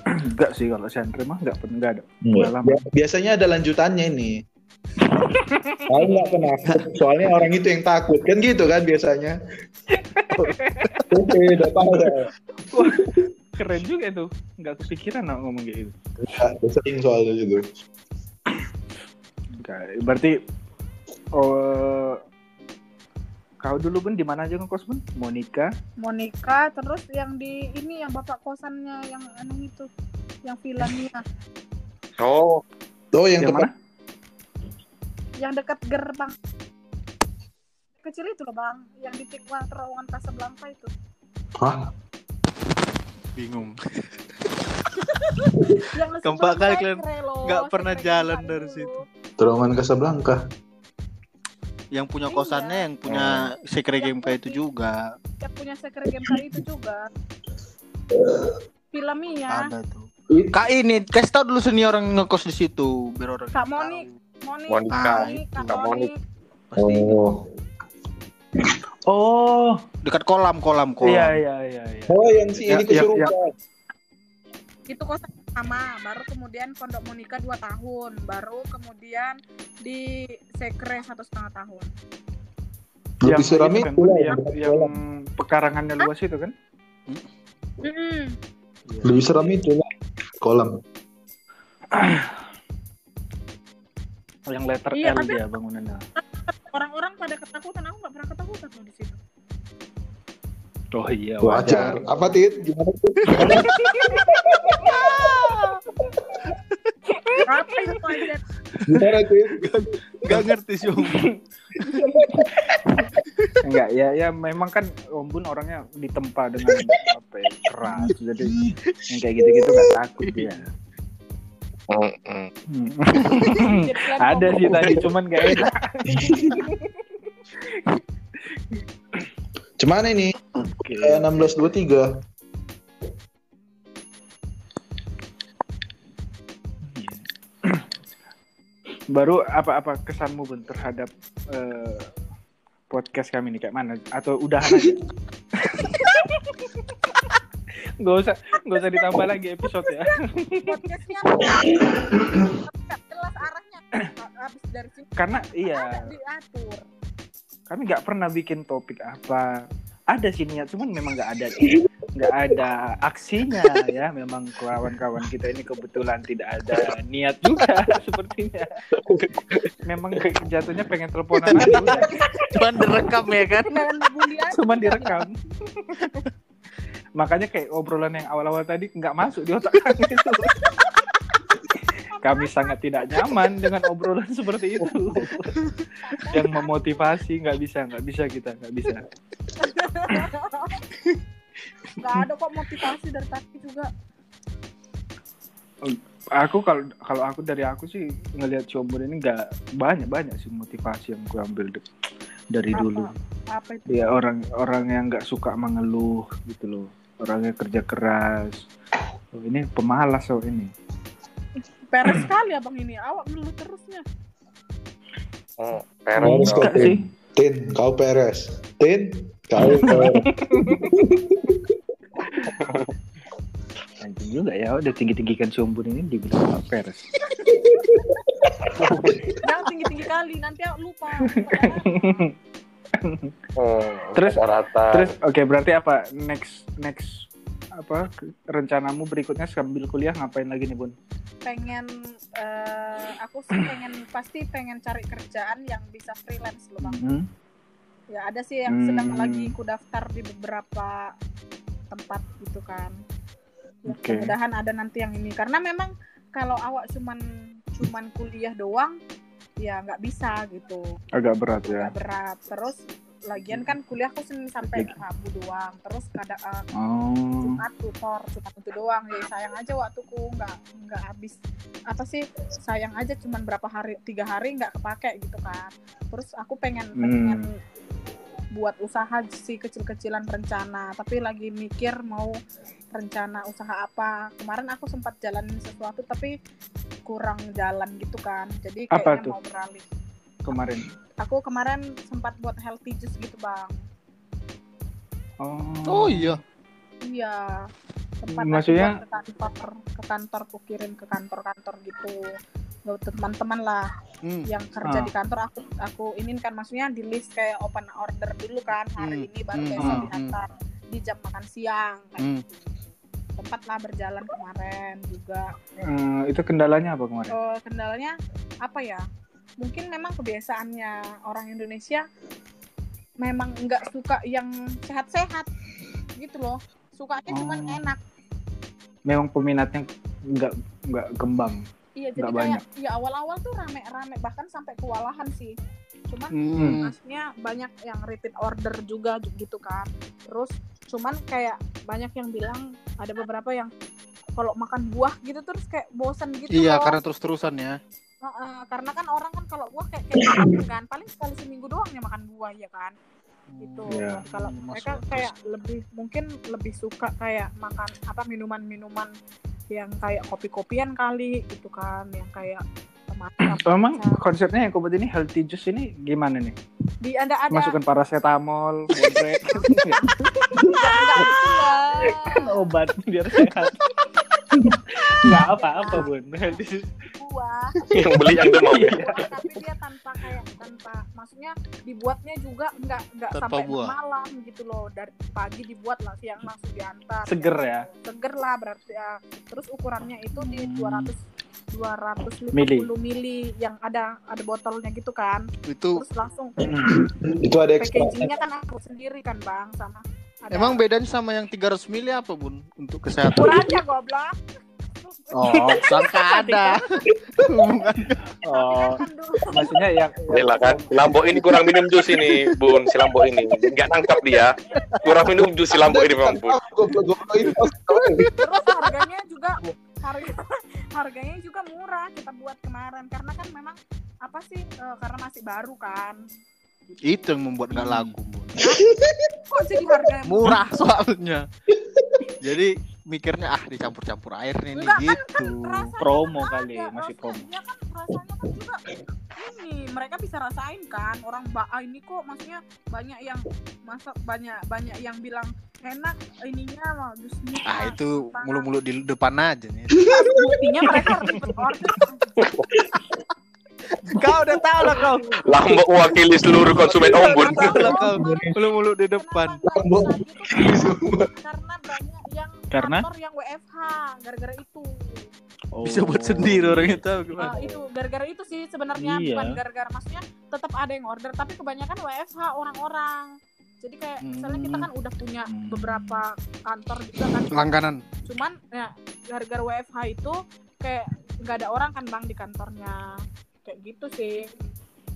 Enggak sih kalau si Andre mah enggak pernah enggak ada. Bi- Biasanya ada lanjutannya ini. Saya nggak penakut, soalnya orang itu yang takut kan gitu kan biasanya. Oke, udah tahu dah. keren juga itu. Nggak kepikiran nak ngomong kayak gitu. Ya, udah sering soalnya gitu. Nggak, Berarti oh kau dulu pun di mana aja ngekos pun? Monica. Monica terus yang di ini yang bapak kosannya yang anu itu yang vilanya Oh, Oh yang Yang tempat mana? Yang dekat gerbang kecil itu loh bang yang di tikwa terowongan Casablanca itu Hah? Bingung. *laughs* yang Keempat kali kalian nggak pernah jalan dari situ. terowongan Casablanca. Yang punya Iya. kosannya yang punya sekre Yang game kayak itu juga. yang punya sekre game kayak itu juga filmnya Ada tuh. Kak ini, kasih tau dulu senior orang ngekos di situ biar orang Kak tahu. Monik. Monik Monica. Monik, Kak Monik. Pasti Oh. Oh, dekat kolam kolam kolam. iya iya iya. iya. Oh yang si Ya, ini ya, kesurupan. itu kosan pertama baru kemudian pondok Monika dua tahun baru kemudian di sekre satu setengah tahun Lebih Yang seram itu itu kan, yang, yang kolam. pekarangannya luas itu kan? Mm-mm. Lebih seram itu lah kolam. *clears throat* Yang letter Iya, L tapi- dia bangunannya. orang-orang pada ketakutan aku nggak pernah ketakutan loh di situ Oh iya, Wajar. Apa Tit? Gimana Tit? apa itu aja Gimana Tit? Gak ngerti sih Om. Enggak, ya ya memang kan Om Bun orangnya ditempa dengan apa ya, keras. Jadi yang kayak gitu-gitu nggak takut dia. Ada sih tadi, cuman gak enak. Cuman ini Oke. eh, 1623. Baru apa-apa kesanmu Bun terhadap eh, podcast kami ini kayak mana? Atau aja? *laughs* Gak usah, gak usah ditambah lagi episode ya. podcastnya tapi nggak jelas arahnya habis dari sini Karena iya, diatur kami nggak pernah bikin topik apa. Ada sih niat, cuman memang nggak ada, nggak ada aksinya ya. Memang kawan-kawan kita ini kebetulan tidak ada niat juga *laughs* sepertinya. Memang jatuhnya pengen teleponan aja. Cuman direkam ya kan. cuman direkam *laughs* makanya kayak obrolan yang awal-awal tadi nggak masuk di otak kami itu. Kami sangat tidak nyaman dengan obrolan seperti itu. Yang memotivasi nggak bisa nggak bisa kita nggak bisa. Nggak ada kok motivasi dari tadi juga. Aku kalau kalau aku dari aku sih ngelihat Ciobur ini nggak banyak banyak sih motivasi yang gue ambil de- dari Apa? dulu. Apa itu? Ya orang orang yang nggak suka mengeluh gitu loh orangnya kerja keras oh, ini pemalas oh ini peres sekali abang ini awak ngeluh terusnya Oh, Peres kok Tin. Tin, kau peres. Tin, kau *laughs* peres. Anjing juga ya, udah tinggi-tinggikan sumbun ini dibilang peres. jangan tinggi tinggi kali nanti awak lupa *laughs* Oh, *laughs* Terus- rata-rata. Terus oke berarti apa next next apa rencanamu berikutnya sambil kuliah ngapain lagi nih bun? pengen eh, aku sih pengen pasti pengen cari kerjaan yang bisa freelance loh bang Hmm. ya ada sih yang sedang Hmm. lagi ku daftar di beberapa tempat gitu kan ya, Oke. mudahan ada nanti yang ini karena memang kalau awak cuman cuman kuliah doang ya nggak bisa gitu. Agak berat ya. nggak berat. Terus lagian kan kuliahku senin sampai rabu doang. Terus kadang eh, Oh. Jumat tutor cuma itu doang. Ya sayang aja waktuku nggak nggak habis. Apa sih sayang aja cuman berapa hari tiga hari nggak kepake gitu kan. Terus aku pengen Hmm. pengen buat usaha sih kecil-kecilan rencana. Tapi lagi mikir mau rencana usaha apa kemarin aku sempat jalanin sesuatu tapi kurang jalan gitu kan jadi Apa kayaknya tuh? mau beralih Kemarin. aku kemarin sempat buat healthy juice gitu bang Oh. Oh iya. Iya. Tempat aku Maksudnya- ke kantor, ke kantor aku kirim ke kantor-kantor gitu. Buat teman-teman lah Hmm. yang kerja Ah. di kantor aku aku ini kan maksudnya di list kayak open order dulu kan hari Hmm. ini baru Hmm. besok Hmm. diantar di jam makan siang kayak Hmm. gitu. Tempat lah berjalan kemarin juga Eh, itu kendalanya apa kemarin? Eh, kendalanya apa ya mungkin memang kebiasaannya orang Indonesia memang nggak suka yang sehat-sehat gitu loh sukanya cuman Oh. enak Memang peminatnya nggak nggak kembang. iya jadi Nggak kayak ya awal-awal tuh rame-rame bahkan sampai kewalahan sih cuman Hmm. maksudnya banyak yang repeat order juga gitu kan terus cuman kayak banyak yang bilang ada beberapa yang kalau makan buah gitu terus kayak bosan gitu Iya, loh. karena terus-terusan ya. Heeh, karena kan orang kan kalau buah kayak kayak makan *coughs* kan paling sekali seminggu doang ya makan buah ya kan gitu Iya. kalau Hmm, mereka kayak lebih mungkin lebih suka kayak makan apa minuman-minuman yang kayak kopi-kopian kali gitu kan yang kayak Oh, *clears throat* emang konsepnya yang kobat ini healthy juice ini gimana nih? di ada ada Masukkan paracetamol, *laughs* *laughs* obat biar sehat. Nggak apa-apa bun. Healthy juice. buah yang beli yang demam ya tapi dia tanpa kayak tanpa maksudnya dibuatnya juga nggak nggak sampai buah. malam gitu loh dari pagi dibuat lah siang langsung diantar Seger ya? seger lah berarti ya terus ukurannya itu di Hmm. 200 250 Mili. mili. yang ada ada botolnya gitu kan Itu terus langsung Itu ada packagingnya kan aku sendiri kan bang sama ada emang bedanya sama yang 300 mili apa, Bun? Untuk kesehatan. ukurannya goblok Oh, *laughs* sangka ada. *laughs* Oh, kan maksudnya yang, Gila kan Lambo ini kurang minum jus ini bun si Lambo ini nggak nangkap dia kurang minum jus si Lambo ini memang bun terus harganya juga harga *laughs* harganya juga murah kita buat kemarin karena kan memang apa sih eh, karena masih baru kan Itu yang membuat nggak laku, Bun. kok jadi harganya Murah soalnya. Jadi mikirnya ah dicampur-campur air nih nih, Enggak, kan, gitu. rasanya promo kan kali, ada, masih promo. Kan rasanya kan juga ini mereka bisa rasain kan orang mbak ah, ini kok maksudnya banyak yang masak banyak banyak yang bilang enak ininya mah justru Ah itu mulu-mulu di depan aja nih. *laughs* buktinya mereka ribet order kau udah tahu lah kau. Lambo mewakili seluruh konsumen om bun Tahu lah kau. Mulu-mulu di depan. Karena banyak Karena? kantor yang WFH gara-gara itu Oh. Bisa buat sendiri orang itu gimana. Ah, itu gara-gara itu sih sebenarnya Iya. bukan gara-gara maksudnya tetap ada yang order tapi kebanyakan WFH orang-orang jadi kayak misalnya kita Hmm. kan udah punya Hmm. beberapa kantor juga kan Langganan. cuman ya gara-gara WFH itu kayak nggak ada orang kan bang di kantornya kayak gitu sih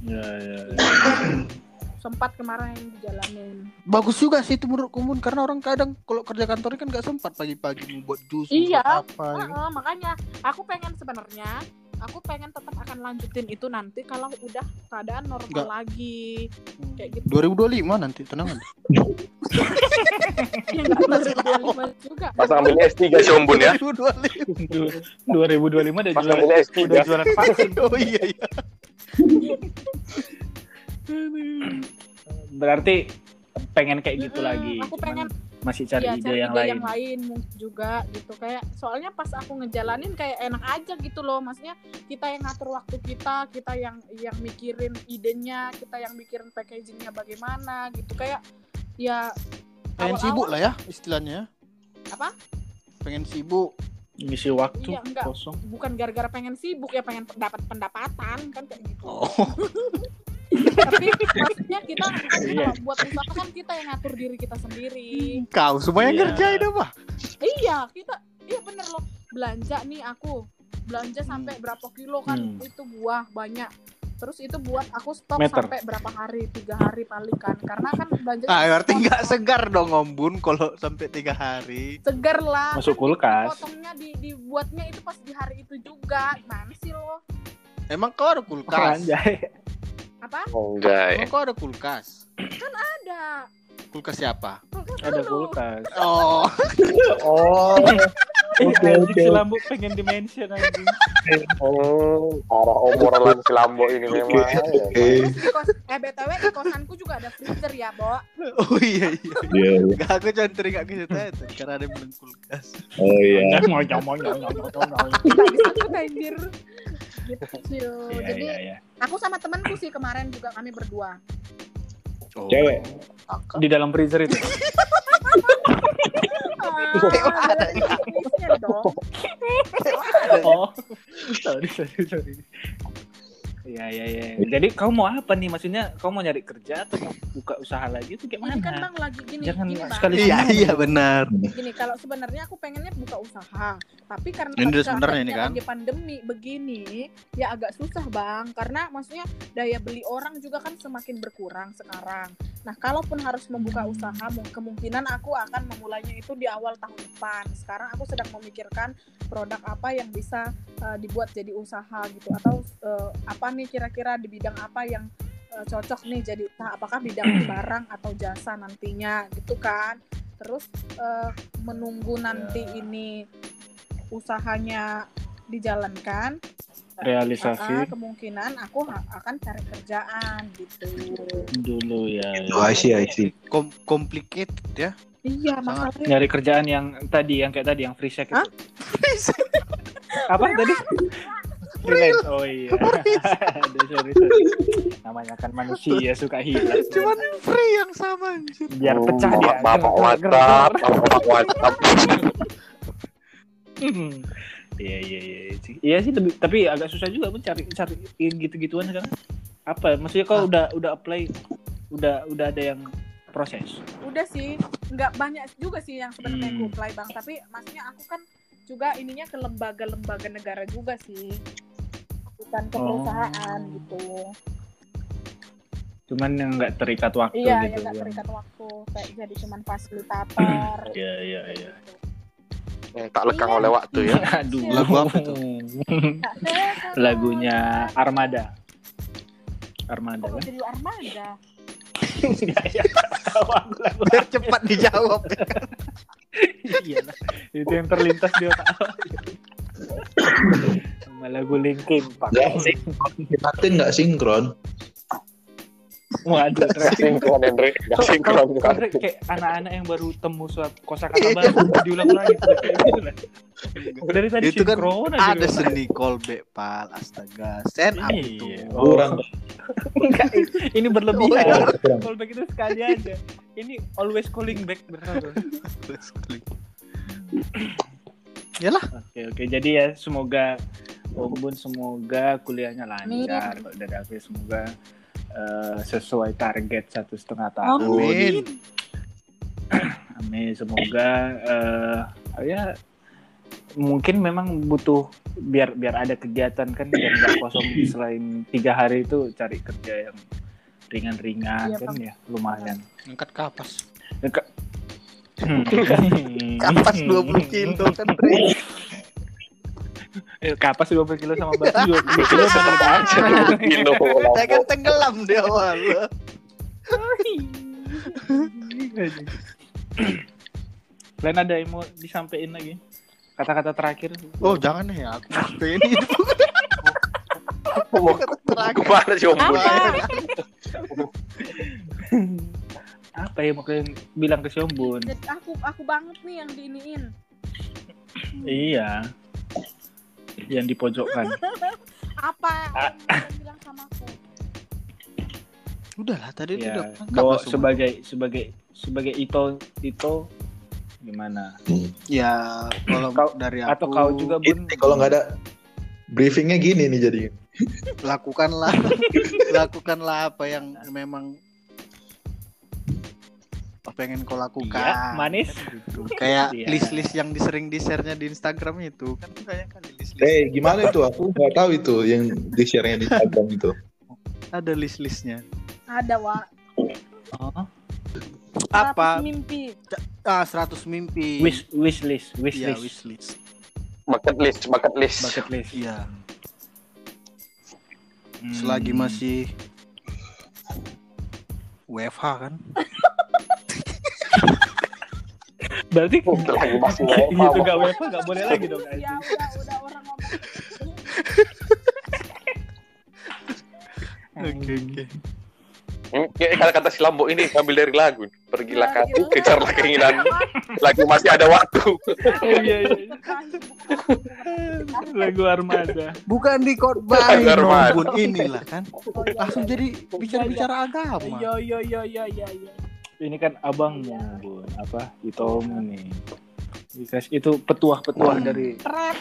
Ya, ya. *coughs* sempat kemarin dijalanin Bagus juga sih itu menurut kumun karena orang kadang kalau kerja kantor kan nggak sempat pagi-pagi buat jus Iya. buat apa ya. Heeh, makanya aku pengen sebenarnya aku pengen tetap akan lanjutin itu nanti kalau udah keadaan normal Nggak. lagi kayak gitu 2025 nanti tenang aja. ya 2025 juga pas ngambilnya S3 si om bun ya 2025. 2025 udah jualan ngambilnya S3 udah jualan vaksin. Oh iya iya. *laughs* Berarti pengen kayak gitu Mm-mm, lagi. aku pengen masih cari Iya, ide cari yang ide lain. yang lain mungkin juga gitu kayak soalnya pas aku ngejalanin kayak enak aja gitu loh maksudnya kita yang ngatur waktu kita kita yang yang mikirin idenya kita yang mikirin packagingnya bagaimana gitu kayak ya Pengen awal-awal- sibuk lah ya istilahnya. Apa? Pengen sibuk. Ngisi waktu Iya, enggak. kosong. bukan gara-gara pengen sibuk ya pengen dapat pendapatan kan kayak gitu Oh. *laughs* tapi *laughs* maksudnya kita kan Iya. kalau buat usaha kan kita yang ngatur diri kita sendiri Kau semuanya Iya. kerjain apa? iya kita iya bener loh belanja nih aku belanja sampai berapa kilo kan Hmm. itu buah banyak terus itu buat aku stok Meter. sampai berapa hari tiga hari paling kan karena kan belanja Ah, berarti nggak segar dong ombun kalau sampai tiga hari. segar lah Masuk kulkas. potongnya di dibuatnya itu pas di hari itu juga gimana sih lo Emang kau ada Oh, kulkas? anjay. Apa oh enggak Emang kau ada kulkas? *clears throat* ada Kulkas siapa? Kulkas Ada dulu. kulkas. Oh, *laughs* Oh, Eh, Oke, oke. si Lambo pengen dimension anjing. oh arah omoralan si Lambo ini memang ya. oke. Terus di kos, eh btw di kosanku juga ada freezer ya, Bo. oh iya iya. Iya, iya. Gak aku cuma teringat ke situ aja, karena ada yang kulkas. Oh iya. Mau nyomong nyomong nyomong. Kita disebut anjir gitu Yeah, iya, iya, Jadi iya. aku sama temanku sih kemarin juga kami berdua. Oh. Cewek. Di dalam freezer itu. *laughs* *laughs* Ah, oh, sorry, sorry, sorry ya ya ya jadi kau mau apa nih maksudnya kau mau nyari kerja atau mau buka usaha lagi itu kayak Ini kan mana bang lagi gini, Jangan gini bang. sekali- Iya iya benar. Gini kalau sebenarnya aku pengennya buka usaha, tapi karena Ini sebenarnya ini kan. lagi pandemi begini, ya agak susah bang. Karena maksudnya daya beli orang juga kan semakin berkurang sekarang. Nah kalaupun harus membuka usaha, mu- kemungkinan aku akan memulainya itu di awal tahun depan. Sekarang aku sedang memikirkan produk apa yang bisa uh, dibuat jadi usaha gitu, atau uh, apa nih kira-kira di bidang apa yang uh, cocok nih jadi usaha. Apakah bidang *clears throat* barang atau jasa nantinya gitu kan? Terus uh, menunggu nanti ini usahanya dijalankan realisasi kemungkinan aku akan cari kerjaan gitu dulu ya, ya. Oh, I see, I see. Kom complicated ya. iya masalahnya nyari kerjaan yang tadi yang kayak tadi yang free check itu. Hah? *laughs* apa tadi *laughs* freelance oh iya *laughs* Aduh, sorry, sorry. namanya kan manusia suka hilang Cuman free yang sama anjir. biar pecah dia bapak WhatsApp, bapak WhatsApp. *laughs* Iya iya iya sih. Iya sih tapi, tapi agak susah juga pun cari cari gitu-gituan sekarang. Apa? Maksudnya kau Ah. udah udah apply udah udah ada yang proses. udah sih nggak banyak juga sih yang sebenarnya Hmm. aku apply bang tapi maksudnya aku kan juga ininya ke lembaga-lembaga negara juga sih bukan ke Oh. perusahaan gitu Cuman yang nggak terikat waktu iya gitu. ya nggak kan. terikat waktu kayak jadi cuman *clears throat* fasilitator Iya iya iya. Yang tak lekang oleh waktu ya. *laughs* Aduh. Lagu apa tuh? *laughs* Lagunya Armada. Armada Oh, kan? jadi armada Iya iya. Tahu aku lagu. Biar cepat dijawab. *laughs* Iya lah. Itu yang terlintas di otak. Sama lagu Linkin Park. Ya, Latin nggak sinkron. Waduh, Gak sinkron, Andre. Gak sinkron. Andre kayak anak-anak yang baru temu suatu kosakata baru diulang lagi gitu. *laughs* Dari tadi Itu kan sinkron ada seni callback pal astaga. Stand up itu. Iya. Oh. Kurang. Enggak, ini berlebihan. Callback itu sekali aja. Ini always calling back benar. Yalah. Oke oke jadi ya semoga Om Bun semoga kuliahnya lancar. Kalau dari aku ya, semoga eh, sesuai target satu setengah tahun. Amin. *clears throat* Amin. Semoga eh, ya mungkin memang butuh biar biar ada kegiatan kan biar nggak *clears throat* kosong selain tiga hari itu cari kerja yang ringan-ringan Iya, kan ya lumayan. Angkat kapas. Ya, Kak. Kapas *laughs* 20 kilo kan Dre. Eh, Kapas 20 kilo sama batu 20 kilo udah aja. Kilo. Saya kan tenggelam di awal. Kalian ada yang mau disampaikan lagi? Kata-kata terakhir? Oh jangan ya, aku Mau kata terakhir. ke mana? *laughs* Apa? Yang mau kalian bilang ke Siombun? Jadi aku aku banget nih yang diiniin *clears throat* Iya. Yang dipojokkan. *laughs* apa Ah. yang kalian bilang sama aku Udahlah tadi itu ya, udah bahwa sebagai sebagai sebagai Ito Ito gimana? ya kalau Kau- dari aku Atau kau juga Bun? Ini kalau nggak ada briefingnya gini nih jadi. lakukanlah *laughs* lakukanlah apa yang memang pengen kau lakukan Iya, manis. Gitu. *laughs* kayak Iya. list-list yang disering di share-nya di Instagram itu kan banyak kali list-list Eh gimana itu? Aku nggak tahu itu yang di share di Instagram itu. ada list-listnya ada wa Oh. apa 100 mimpi ah 100 mimpi Wish wish list, wish Iya, list, wish list Bucket list, bucket list. bucket list. iya Hmm. selagi masih WFH kan *laughs* berarti Lagi masih *laughs* gitu gak WFH gak boleh lagi dong ya anjing. udah udah orang *laughs* ngomong oke oke Ini kayak kata-kata si Lambo ini ambil dari lagu. Pergilah Pergilah. kamu, kejarlah keinginan. *laughs* Lagi masih ada waktu. Oh, iya, iya. Lagu Armada. bukan di khotbah pun inilah kan Oh, iya, langsung iya. jadi bicara-bicara agama Iya iya iya iya iya iya. Ini kan abangmu, Bun. Apa? Itomu nih. Itu petuah-petuah dari Keren.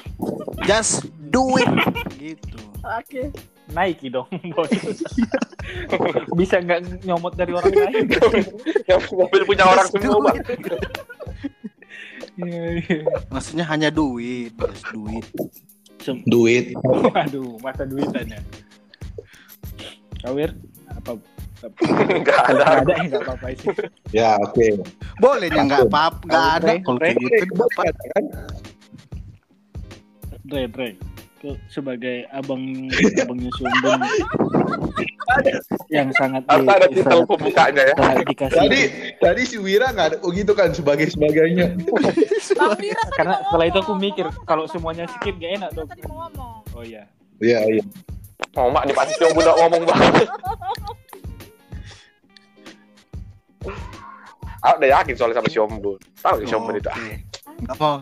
Just do it. gitu. Oke. Nike dong, *laughs* bos. Bisa nggak nyomot dari orang lain? *laughs* Yang mobil punya orang Just semua, Bang. Iya, iya. Maksudnya hanya duit, just duit. Duit. Waduh, mata duitannya. Kawir, apa? Enggak ada. Nggak ada, ya, nggak apa-apa sih. Ya, oke. Boleh ya nggak apa nggak ada Re, kalau kayak gitu nggak apa. Kan? Dre, Dre. Sebagai abang abangnya Sumbun yang sangat Harus ada titel pembukanya ya. dikasih Tadi tadi si Wira nggak ada oh gitu kan sebagai sebagainya. Tadi karena setelah itu aku mikir kalau semuanya skip gak enak dong Tadi mau ngomong. oh iya Iya, iya. Oh, mak di pasti udah ngomong banget. *laughs* Aku udah yakin soalnya sama si Ombun. Tahu si Ombun itu. Ah, Oke. Nggak mau.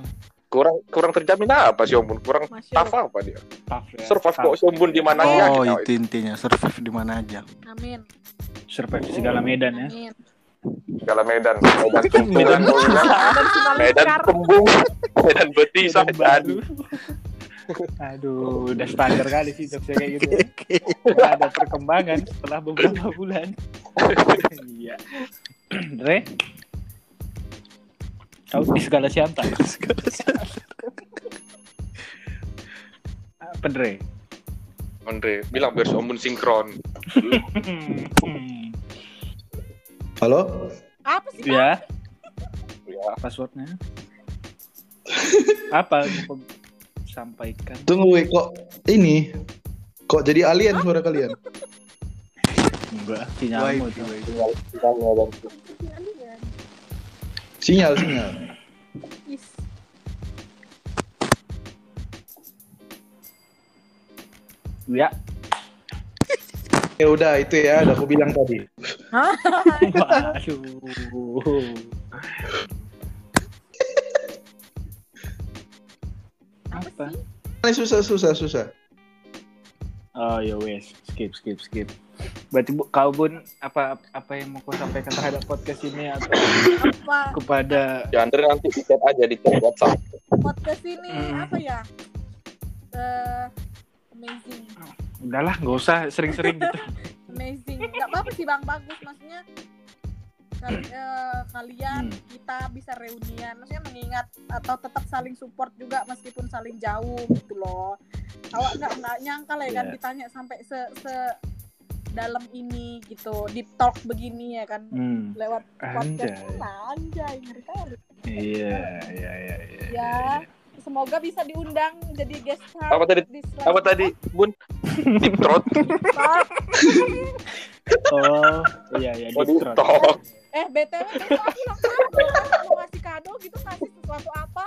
Kurang kurang terjamin apa si Ombun? Kurang Masya tough apa dia? tough ya Survive kok Tough. si Ombun di mana Oh, aja. Oh itu intinya survive di mana aja. Amin. survive segala medan ya Amin. Segala Medan, Medan final Medan. Kembung, Medan Betisah, Medan dan baru. Aduh udah standar kali sih jokesnya kayak gitu. Nggak ada perkembangan setelah beberapa bulan. Iya. Dre kau di segala sianta apa Dre? Andre bilang biar si Ombun sinkron. Halo? Apa sih? Ya Ya, passwordnya. Apa sampaikan Tunggu, Wi, kok ini kok jadi alien suara kalian? enggak sinyalmu itu Kalian. Sinyal, sinyal. Is. ya Ya udah itu ya, udah aku bilang tadi. *laughs* waduh Apa sih? Ini susah, susah, susah. Oh ya wes, skip skip skip. Berarti bu, kau bun apa apa yang mau kau sampaikan terhadap podcast ini atau Apa? kepada ya nanti di chat aja di chat WhatsApp. Podcast ini Hmm. apa ya? Eh, amazing. udahlah nggak usah sering-sering gitu. *laughs* Amazing. Enggak apa-apa sih Bang, bagus maksudnya. Eh, kalian Hmm. kita bisa reunian maksudnya mengingat atau tetap saling support juga meskipun saling jauh gitu loh awak nggak nggak nyangka lah ya kan Iya. ditanya sampai se se dalam ini gitu deep talk begini ya kan Hmm. lewat podcast Anjay. Anjay ngeri kali Iya iya iya. iya, ya semoga bisa diundang jadi guest star Apa tadi? di Apa tadi, Bun? Deep throat. Oh iya iya. Oh, deep deep throat. Eh btw besok aku ulang tahun mau ngasih kado gitu ngasih sesuatu apa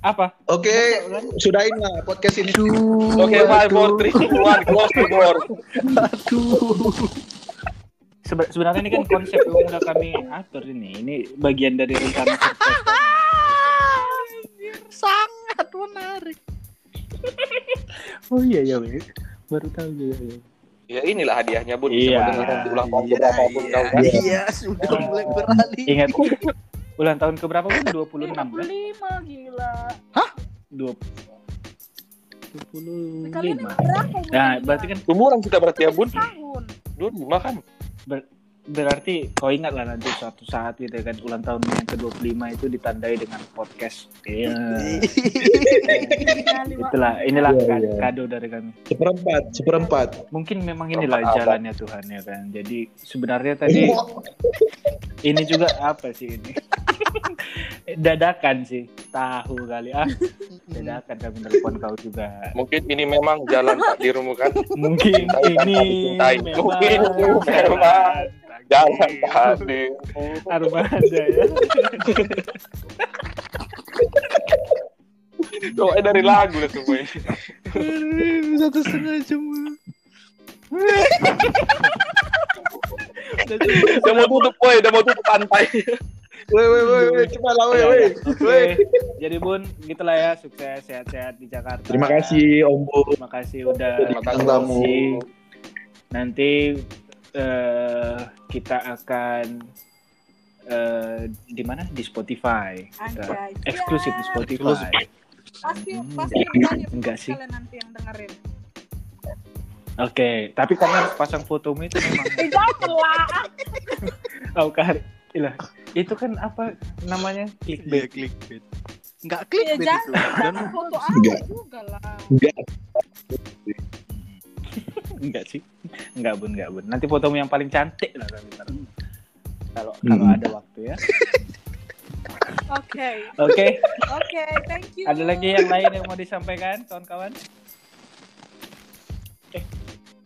Apa? Oke, sudahin lah podcast ini. Oke, five, four, three, two, one, close the door. aduh. Sebe- sebenarnya ini kan konsep yang udah kami atur ini. Ini bagian dari rencana. *laughs* Sangat menarik. Oh iya iya. Wei. Baru tahu juga. Ya. Ya inilah hadiahnya, Bun. Iya. Siapa dengar nanti ulang tahun Iya, berapa pun iya, kau kan. iya, sudah mulai beralih. Ingat ulang tahun ke berapa pun 26 kan? 25 gila 20 kalian 25. emang berapa umurnya? Nah, berarti kan Umuran kita berarti ya, Bun. tahun Dua lima kan. Berarti kau ingat lah nanti suatu saat gitu ya kan ulang tahun yang ke-25 itu ditandai dengan podcast. Iya. Iya, lima- Itulah, inilah Iya, kado, iya. kado dari kami. Seperempat, seperempat. Mungkin memang inilah Apa-apa. jalannya Tuhan ya kan. Jadi sebenarnya tadi ini juga apa sih ini? *laughs* Dadakan sih, tahu kali ah. Dadakan kami telepon kau juga. Mungkin ini memang jalan takdirmu kan. Mungkin ini memang Mungkin memang jalan Jalan takdir. takdir. Armada ya. Doa dari lagu lah semua. ini. Satu setengah jam. Udah mau tutup, woi. Udah mau tutup pantai. Woi, woi, woi, woi, cepat lah, woi, Ya, woi. Jadi Bun, gitulah ya. Sukses, sehat-sehat di Jakarta. Terima kasih Om Bu. Terima kasih udah Terima kasih. Bintang tamu. Nanti eh, kita akan eh, di mana di Spotify Kita Anjay. eksklusif di. Spotify Pasti Hmm, pasti banyak enggak sih. kalian nanti yang dengerin. oke tapi kamu harus pasang fotomu itu memang *laughs* Eh lah. oh kar ilah itu kan apa namanya Iya, clickbait clickbait. Enggak Ya clickbait itu. jangan. Dan Foto Enggak. aku juga lah. Enggak. Enggak sih enggak bun enggak bun nanti fotomu yang paling cantik lah taruh. kalau Hmm. kalau ada waktu ya Oke. oke Oke, thank you. ada lagi yang lain yang mau disampaikan kawan-kawan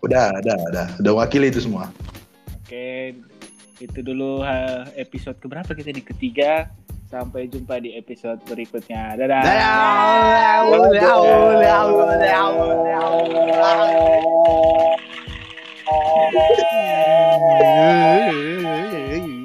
Udah, udah, udah. Udah wakili itu semua. Oke, itu dulu episode keberapa kita di ketiga. Sampai jumpa di episode berikutnya. Dadah. Dadah. *laughs*